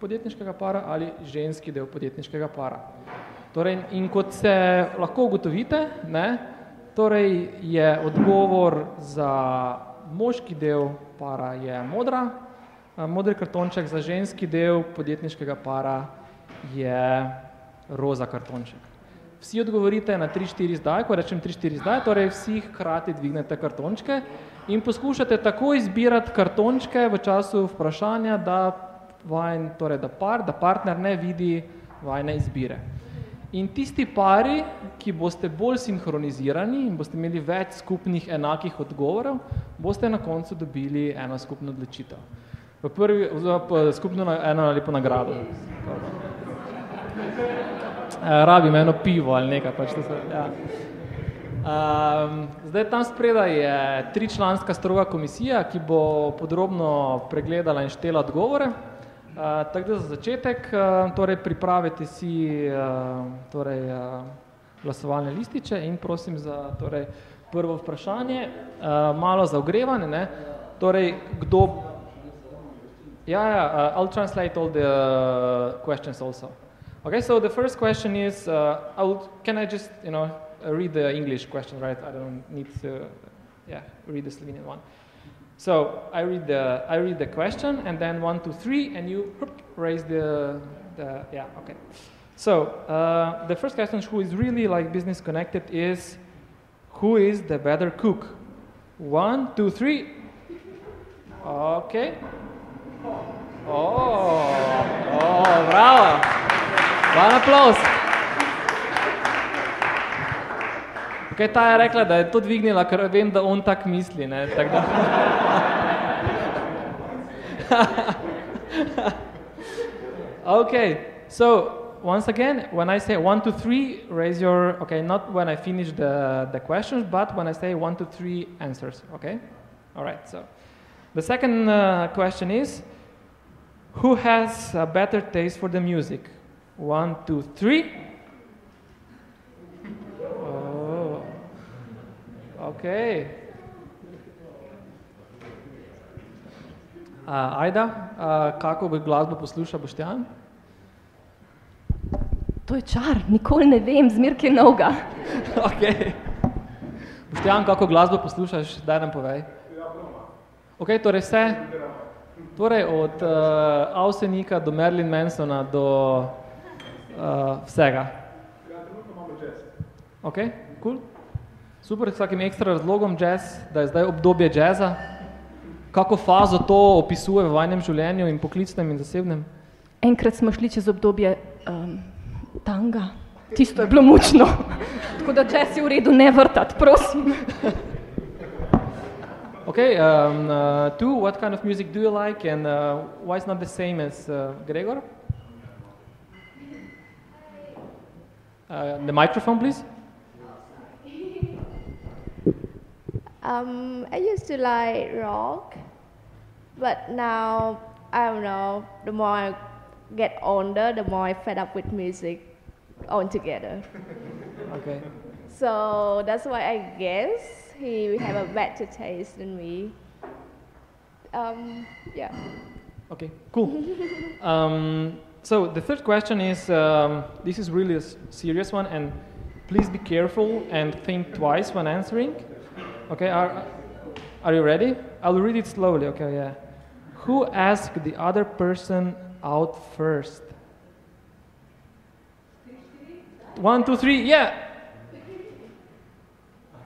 podjetniškega para ali ženski del podjetniškega para. Torej, in kot se lahko ugotovite, ne, Torej je odgovor za moški del para je modra, modri kartonček za ženski del podjetniškega para je roza kartonček. Vsi odgovorite na 3-4 zdaj, ko rečem 3-4 zdaj, torej vsi hkrati dvignete kartončke in poskušate tako izbirati kartončke v času vprašanja, da, vajen, torej da, par, da partner ne vidi vajne izbire. In tisti pari, ki boste bolj sinhronizirani in boste imeli več skupnih enakih odgovorov, boste na koncu dobili eno skupno odločitev. V prvi, oziroma skupno eno lepo nagrado. Rabim eno pivo ali nekaj, pač to se, ja. Um, zdaj tam spredaj je tričlanska stroga komisija, ki bo podrobno pregledala in štela odgovore. Uh, tako da za začetek, uh, torej pripravite si uh, torej, uh, glasovalne lističe in prosim za torej, prvo vprašanje, uh, malo za ogrevanje. Ne? Torej, kdo... Ja, ja, uh, I'll translate all the uh, questions also. Okay, so the first question is, uh, I'll, can I just, you know, read the English question, right? I don't need to, yeah, read the Slovenian one. So I read the I read the question and then one, two, three, and you raise the the yeah okay. So uh, the first question, who is really like business connected, is who is the better cook? One, two, three. Okay. Oh, oh, bravo! One applause. Kaj ta je rekla, da je to dvignila, ker vem, da on tak misli, ne, tak da. okay, so once again, when I say one, two, three, raise your, okay, not when I finish the, the questions, but when I say one, two, three answers, okay? All right, so the second uh, question is, who has a better taste for the music? One, two, three. Ok. Uh, Ajda, uh, kako bi glasbo posluša Boštjan? To je čar, nikoli ne vem, zmer kaj novega. ok. Boštjan, kako glasbo poslušaš, daj nam povej. Ok, torej vse, torej od uh, Ausenika do Marilyn Mansona do uh, vsega. Ok, cool. Super, s vsakim ekstra razlogom jazz, da je zdaj obdobje jazza. Kako fazo to opisuje v vajnem življenju in poklicnem in zasebnem? Enkrat smo šli čez obdobje um, tanga. Tisto je bilo mučno. Tako da če si v redu ne vrtati, prosim. Okay, um, uh, two, what kind of music do you like and uh, why it's not the same as uh, Gregor? Uh, the microphone, please. Um, I used to like rock, but now I don't know. The more I get older, the more I fed up with music altogether. Okay. So that's why I guess he have a better taste than me. Um, yeah. Okay, cool. um, so the third question is, um, this is really a serious one, and please be careful and think twice when answering. Okay, are, are you ready? I'll read it slowly, okay, yeah. Who asked the other person out first? One, two, three, yeah.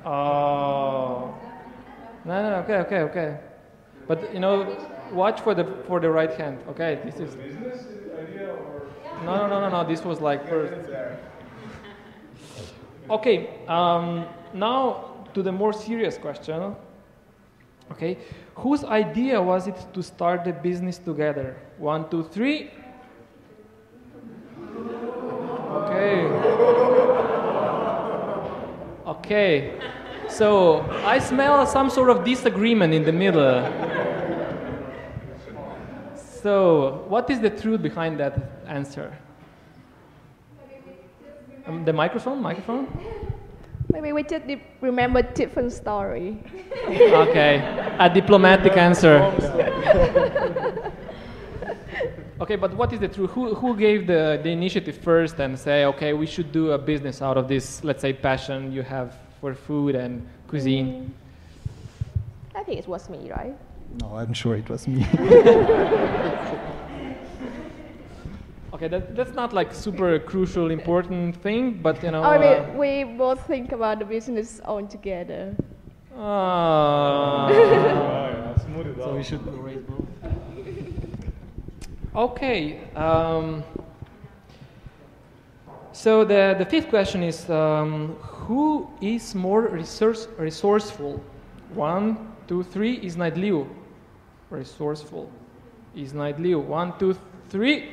Oh. No, no, no, okay, okay, okay. But you know, watch for the for the right hand. Okay, this is. No, no, no, no, no. This was like first. Okay. Um, now to the more serious question. Okay, whose idea was it to start the business together? One, two, three. Okay. Okay. So I smell some sort of disagreement in the middle. So, what is the truth behind that answer? Um, the microphone, microphone. Maybe we just remember different story. Okay, a diplomatic answer. Okay, but what is the truth? Who, who gave the, the initiative first and say, okay, we should do a business out of this, let's say, passion you have for food and cuisine? Mm. I think it was me, right? No, I'm sure it was me. Okay, that, that's not like super crucial, important thing, but you know. I uh, mean, we both think about the business all together. ah. so we should raise both. Okay. Um, so the, the fifth question is um, who is more resource, resourceful? One, two, three. Is Night Liu resourceful? Is Night Liu? One, two, three.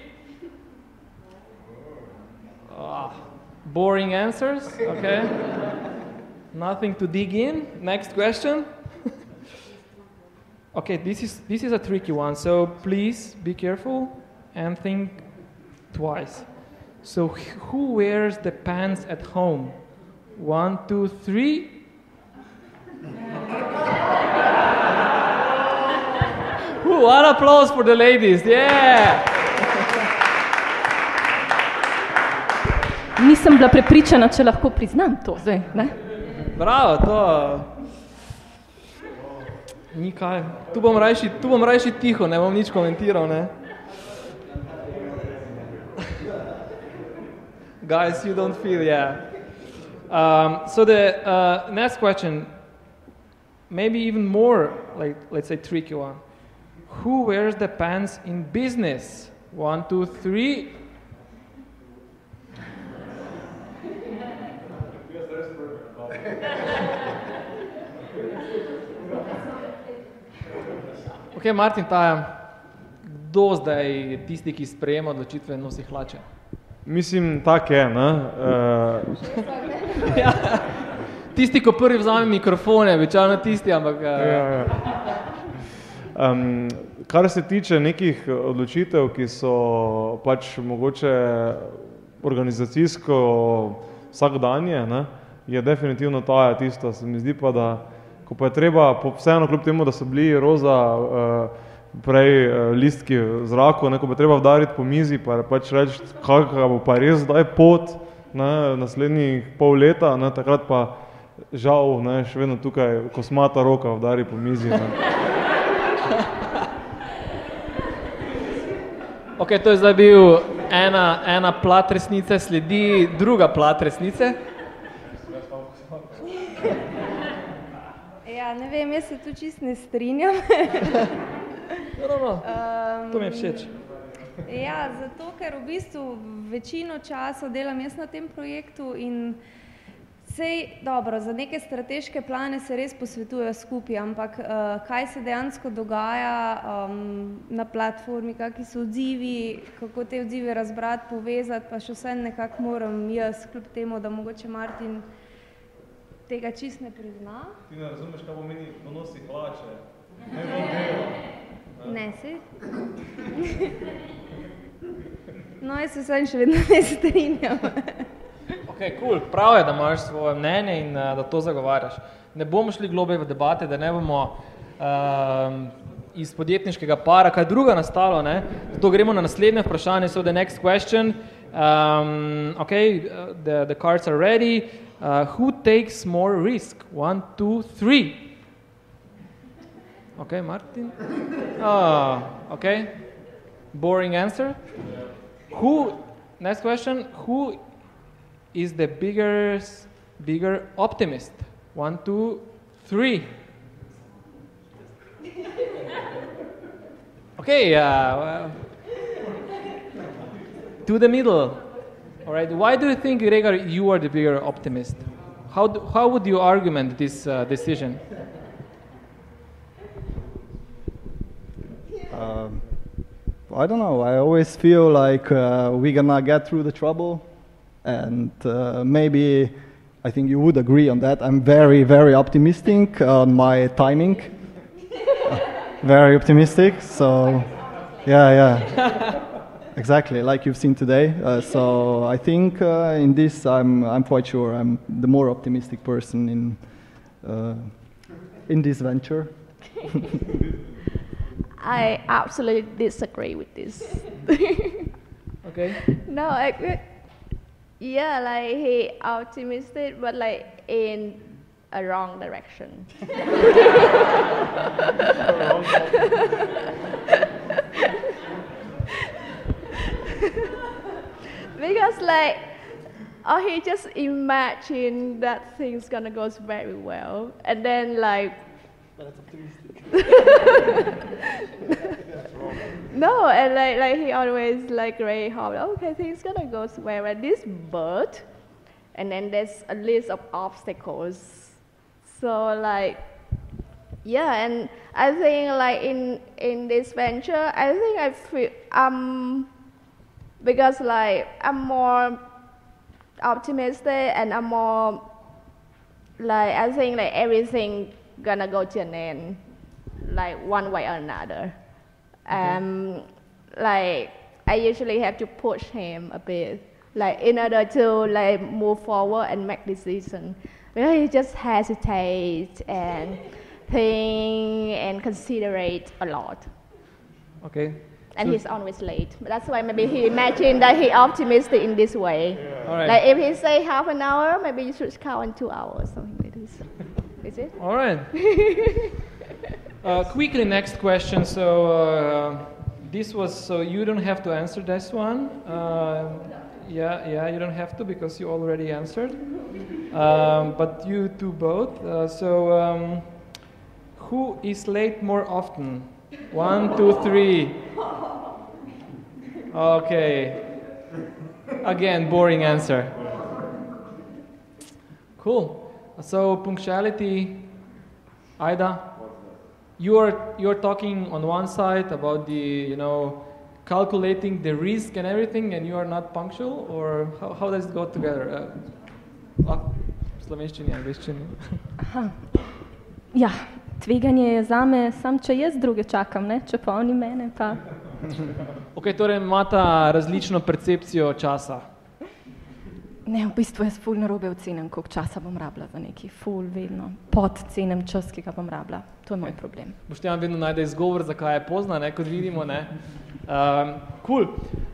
Ah, boring answers. Okay. Nothing to dig in. Next question. Okay, this is this is a tricky one, so please be careful and think twice. So who wears the pants at home? One, two, three. Ooh, one applause for the ladies, yeah! Nisem bila prepričana, če lahko priznam to zdaj. Ne? Bravo, to ni kaj. Tu bom rajši, tu bom rajši tiho, ne bom nič komentiral, ne. Guys, you don't feel, yeah. Um, so the uh, next question, maybe even more, like let's say tricky one. Who wears the pants in business? One, two, three. Ok, Martin, ta, kdo zdaj je tisti, ki sprejema odločitve in nosi hlače? Mislim, tak je, ne? Uh, Tisti, ko prvi vzame mikrofone, običajno tisti, ampak. Uh, ja, ja. Um, kar se tiče nekih odločitev, ki so pač mogoče organizacijsko vsakdanje, ne, je definitivno ta tisto. Se mi zdi pa, da ko pa je treba, vseeno kljub temu, da so bili roza uh, prej uh, listki v zraku, ne, ko pa je treba vdariti po mizi, pa pač reči, kakšna bo pa res zdaj pot ne, naslednjih pol leta, ne, takrat pa žal, ne, še vedno tukaj kosmata roka udari po mizi. Ne. Ok, to je zdaj bil ena, ena plat resnice, sledi druga plat resnice. Ja, ne vem, jaz se tu čist ne strinjam. No, no, no. Um, To mi je všeč. Ja, zato ker v bistvu večino časa delam jaz na tem projektu in sej dobro, za neke strateške plane se res posvetujejo skupaj, ampak uh, kaj se dejansko dogaja um, na platformi, kakšni so odzivi, kako te odzive razbrati, povezati, pa še vse nekako moram jaz, kljub temu, da mogoče Martin tega čist ne prizna. Ti ne razumeš, kaj pomeni ponosi hlače. Ne si? No, jaz se vsem še vedno ne strinjam. Ok, cool. Prav je, da imaš svoje mnenje in uh, da to zagovarjaš. Ne bomo šli globlje v debate, da ne bomo um, iz podjetniškega para kaj druga nastalo. Ne? Zato gremo na naslednje vprašanje. So the next question. Um, ok, uh, the, the cards are ready. Uh, who takes more risk? One, two, three. Ok, Martin. Oh, ok. Boring answer. Who, next question, who is the bigger, bigger optimist? One, two, three. Okay, uh, well, to the middle. All right. Why do you think, Gregor, you are the bigger optimist? How, do, how would you argument this uh, decision? Um, I don't know. I always feel like uh, we're gonna get through the trouble, and uh, maybe I think you would agree on that. I'm very, very optimistic on my timing. Very optimistic. So, yeah, yeah. exactly, like you've seen today. Uh, so I think uh, in this, I'm, I'm quite sure I'm the more optimistic person in uh, in this venture. I absolutely disagree with this. Okay. no, I, yeah, like he optimistic, but like in a wrong direction. because like, oh, he just imagine that things gonna go very well, and then like. no, and like, like he always like very hard. Okay, things gonna go well. And this bird, and then there's a list of obstacles. So like, yeah, and I think like in in this venture, I think I feel um because like I'm more optimistic and I'm more like I think like everything gonna go to an end, like one way or another. Um, like I usually have to push him a bit, like in order to like move forward and make decision. Because he just hesitate and think and considerate a lot. Okay. And he's always late. That's why maybe he imagined that he optimistic in this way. Right. Like if he say half an hour, maybe you should count in two hours, something like this. Is it? All right. uh, quickly, next question. So uh, this was so you don't have to answer this one. Uh, yeah, yeah, you don't have to because you already answered. Um, but you two both. Uh, so um, who is late more often? One, two, three. Okay. Again, boring answer. Cool. So punctuality, Ida, you're you're talking on one side about the you know calculating the risk and everything, and you are not punctual, or how, how does it go together? Uh, v slovenščini, angliščini. Tveganje je zame, sam če jaz druge čakam, ne? če pa oni mene, pa Ok, torej imata različno percepcijo časa. ne, v bistvu jaz ful narobe ocenim, koliko časa bom rabila za neki ful, vedno podcenim čas, ki ga bom rabila. To je moj problem. Boštjan vedno najde izgovor, zakaj je pozna, ne, kot vidimo. Ne. Um, cool.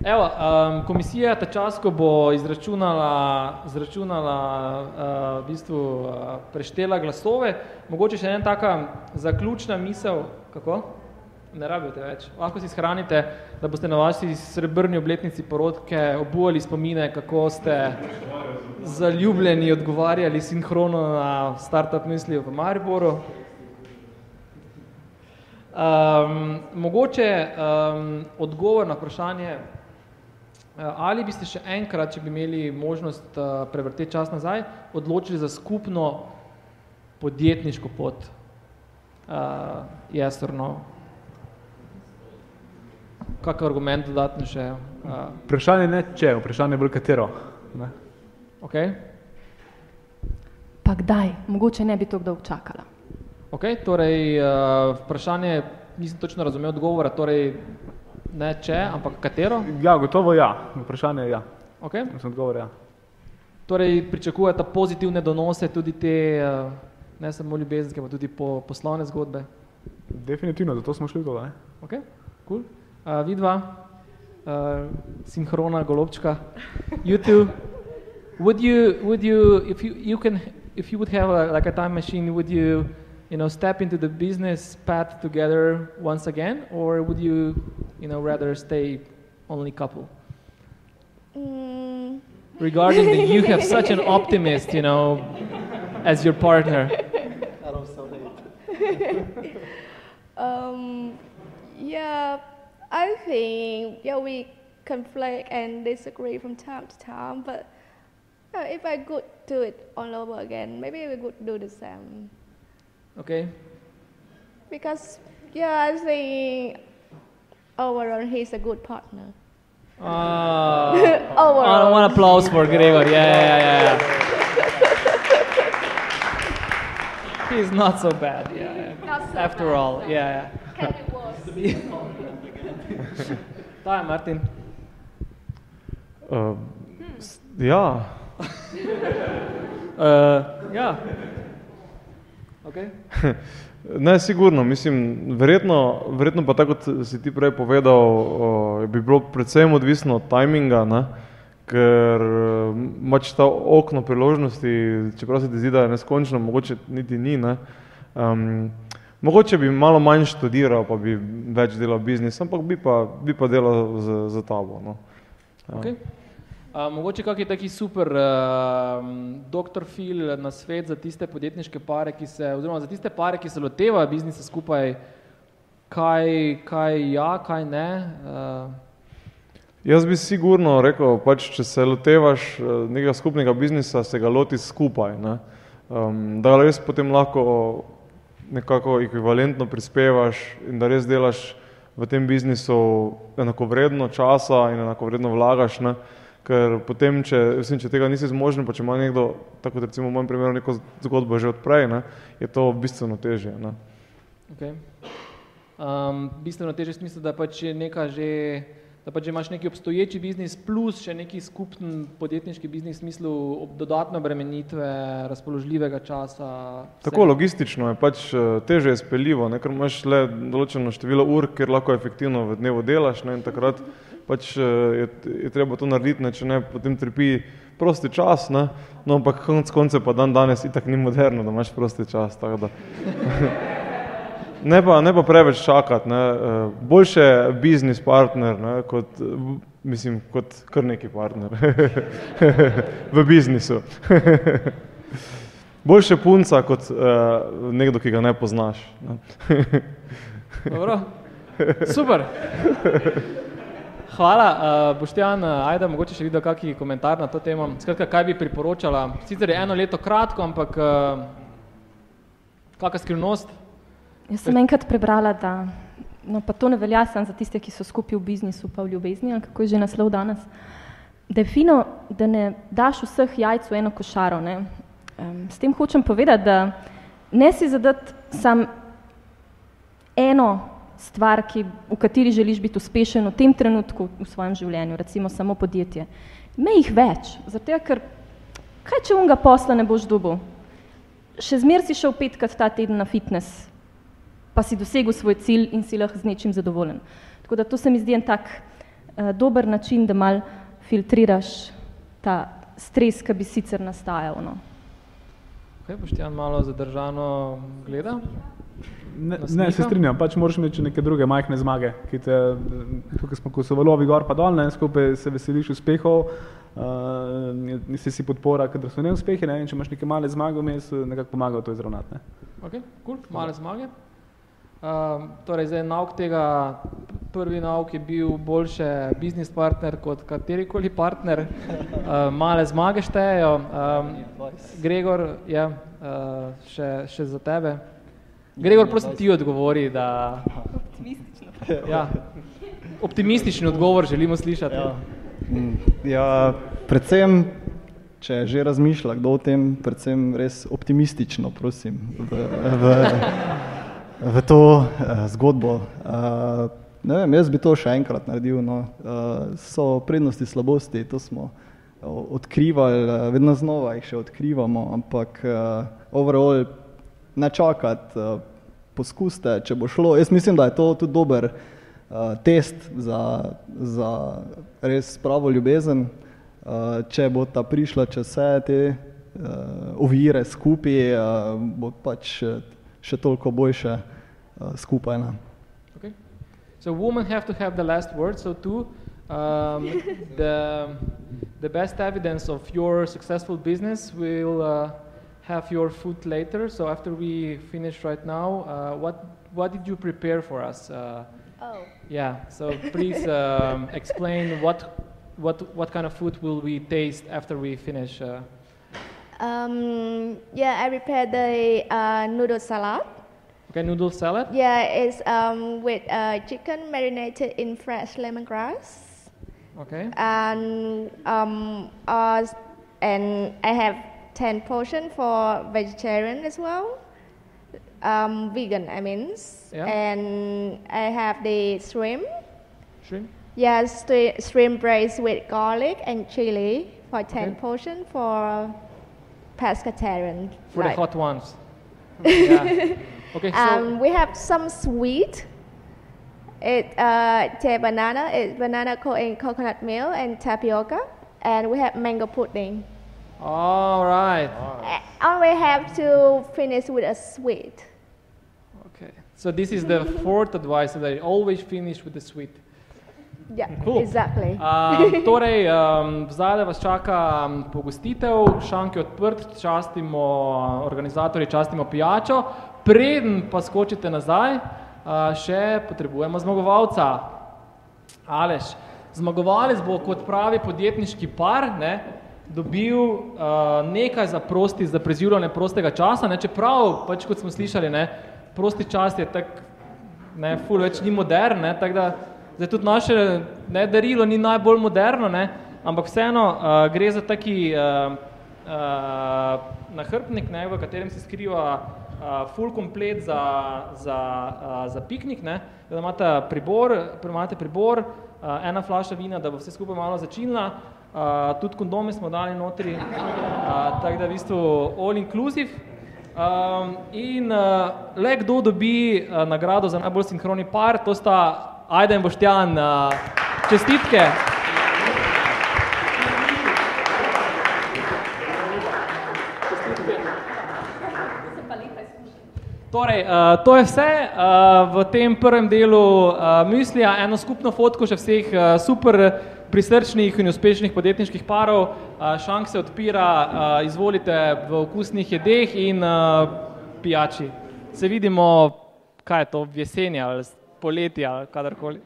Evo, um, komisija ta čas, ko bo izračunala, izračunala uh, v bistvu, uh, preštela glasove, mogoče še ena taka zaključna misel, kako? Ne rabite več. Lahko si shranite, da boste na vaši srebrni obletnici porodke obuvali spomine, kako ste zaljubljeni odgovarjali sinhrono na startup misli v Mariboru. Um, mogoče um, odgovor na vprašanje, uh, ali biste še enkrat, če bi imeli možnost uh, prevrteti čas nazaj, odločili za skupno podjetniško pot? Uh, yes or no? Kak argument dodatno še? Uh, Vprašanje ne če, vprašanje je bolj katero. Ne? okay. Pa kdaj? Mogoče ne bi to dolgo čakala. Ok, torej uh, vprašanje, nisem točno razumel odgovora, torej ne če, ampak katero? Ja, gotovo ja. Vprašanje je ja. Ok, Mislim, odgovor ja. torej pričakujete pozitivne donose, tudi te, uh, ne samo ljubezenske, pa tudi po, poslovne zgodbe. Definitivno, zato smo šli. Ne? Ok, cool. Uh, vidva, uh, sinhrona golobčka, you two, would you, would you, if you, you can, if you would have a, like a time machine, would you, you know, step into the business path together once again, or would you, you know, rather stay only couple? Mm, Regarding that you have such an optimist, you know, as your partner. um, yeah, I think yeah we conflict and disagree from time to time, but uh, if I could do it all over again, maybe we could do the same. Okay. Because yeah, I think overall he's a good partner. Uh, Overall. one applause for Gregor. Yeah, yeah, yeah, yeah. He's not so bad. Yeah. yeah. Not so After bad. all, yeah. Can be worse. yeah. Martin. Uh, s- ja, Uh, ja. Okay. ne, sigurno, mislim, verjetno, verjetno pa tako, kot si ti prej povedal, uh, bi bilo predvsem odvisno od tajminga, ne? ker imaš ta okno priložnosti, čeprav se ti zdi, da je neskončno, mogoče niti ni. Ne? Um, mogoče bi malo manj študiral, pa bi več delal biznis, ampak bi pa, bi pa delal za, za tabo. No? Ja. Okay. Uh, mogoče kakšen taki super uh, doktor Phil na svet za tiste podjetniške pare, ki se, oziroma za tiste pare, ki se lotevajo biznisa skupaj, kaj, kaj ja, kaj ne. Uh, Jaz bi sigurno rekel, pač, če se lotevaš eh, nekega skupnega biznisa, se ga loti skupaj, ne? um, da res potem lahko nekako ekvivalentno prispevaš in da res delaš v tem biznisu enakovredno časa in enakovredno vlagaš, ne? Ker potem, če, mislim, če tega nisi zmožen, pa če ima nekdo, tako recimo v mojem primeru, neko zgodbo že odprej, ne? je to bistveno težje. Ne? okay. um, bistveno teže v smislu, da pač je neka že, da pač že imaš neki obstoječi biznis plus še neki skupen podjetniški biznis v smislu dodatne obremenitve, razpoložljivega časa. Tako logistično je pač eh, teže je speljivo, ne, ker imaš le določeno število ur, kjer lahko efektivno v dnevu delaš ne, in takrat pač eh, je, je treba to narediti, ne, če ne potem trpi prosti čas, ne, no ampak konc koncev pa dan danes itak ni moderno, da imaš prosti čas. Ne pa, ne pa preveč čakati, eh, boljše biznis partner, ne, kot, mislim, kot kar neki partner v biznisu. Boljše punca kot uh, nekdo, ki ga ne poznaš. Ne? Dobro. Super. Hvala, uh, Boštjan, ajde, mogoče še videl kakšen komentar na to temo. Skratka, kaj bi priporočala? Sicer je eno leto kratko, ampak uh, kakšna skrivnost? Jaz sem enkrat prebrala, da no, pa to ne velja samo za tiste, ki so skupaj v biznisu, pa v ljubezni, ali kako je že naslov danes. Da je fino, da ne daš vseh jajc v eno košaro. Ne? Um, s tem hočem povedati, da ne si zadati sam eno stvar, ki, v kateri želiš biti uspešen v tem trenutku v svojem življenju, recimo samo podjetje. Imej jih več, zato ker kaj če unga posla ne boš dobil? Še zmer si šel petkrat ta teden na fitness, pa si dosegel svoj cilj in si lahko z nečim zadovoljen. Tako da to se mi zdi en tak uh, dober način, da mal filtriraš ta stres, ki bi sicer nastajal. No. Okay, Boštjan malo zadržano gleda. Ne, ne, se strinjam, pač moraš imeti neke druge majhne zmage, ki te, tukaj smo, ko so valovi gor pa dol, ne, skupaj se veseliš uspehov, uh, si si podpora, kadar so neuspehi, ne, in če imaš neke male zmage vmes, nekako pomaga to izravnati. Ne. Ok, cool, male zmage. Uh, torej, zdaj nauk tega, prvi nauk je bil boljše biznis partner kot katerikoli partner, uh, male zmage štejejo. Um, Gregor, ja, uh, še, še za tebe. Gregor, prosim ti odgovori, da... Optimistično. Ja, optimistični odgovor želimo slišati. Ja. Mm, ja, predvsem, če že razmišlja kdo o tem, predvsem res optimistično, prosim, v, v, v to uh, zgodbo. Uh, ne vem, jaz bi to še enkrat naredil. No. Uh, so prednosti, slabosti, to smo odkrivali, vedno znova jih še odkrivamo, ampak uh, overall ne čakati, uh, poskusite, če bo šlo. Jaz mislim, da je to tudi dober uh, test za, za res pravo ljubezen. Uh, če bo ta prišla čez vse te uh, ovire skupaj, uh, bo pač še, še toliko boljše uh, skupaj. Ne? Okay. So women have to have the last word, so too. Um, the, the best evidence of your successful business will uh, have your food later. So after we finish right now, uh, what what did you prepare for us? Uh, Oh. yeah. So please um, explain what what what kind of food will we taste after we finish. Um, yeah, I prepared the uh, noodle salad. okay, noodle salad. Yeah, it's um, with uh, chicken marinated in fresh lemongrass. Okay. And um, uh, and I have 10 portion for vegetarian as well. Um, vegan, I mean. Yeah. And I have the shrimp. Shrimp. Yes, the shrimp braised with garlic and chili for 10 Okay. portion for pescatarian. For like- the hot ones. yeah. Okay. So Um, we have some sweet. It uh, banana, it's banana co- and coconut milk and tapioca, and we have mango pudding. all right. Uh, And we have to finish with a sweet. Okay. So this is the fourth advice that I always finish with the sweet. Yeah, Cool. exactly. Um, torej, um, zdaj vas čaka pogostitev, šank je odprt, častimo organizatorji, častimo pijačo. Preden pa skočite nazaj, uh, še potrebujemo zmagovalca. Aleš, zmagovalec bo kot pravi podjetniški par ne, dobil uh, nekaj za prosti, za preziranje prostega časa, ne, čeprav, pač kot smo slišali, ne, prosti čas je tak, ne, ful več ni modern, ne, tako da zdaj tudi naše ne, darilo ni najbolj moderno, ne, ampak vseeno uh, gre za taki uh, uh, nahrbnik, ne, v katerem se skriva uh, full komplet za, za, uh, za piknik, ne, da imate pribor, imate pribor, uh, ena flaša vina, da bo vse skupaj malo začinila, uh, tudi kondome smo dali notri, uh, tako da v bistvu all inclusive. Um, in uh, le kdo dobi uh, nagrado za najbolj sinhroni par, to sta Ajda in Boštjan. Uh, čestitke. Torej, uh, to je vse uh, v tem prvem delu uh, mislija, eno skupno fotko še vseh uh, super prisrčnih in uspešnih podjetniških parov. Uh, šank se odpira, uh, izvolite v okusnih jedeh in uh, pijači. Se vidimo, kaj je to, v jeseni ali poleti ali kadarkoli.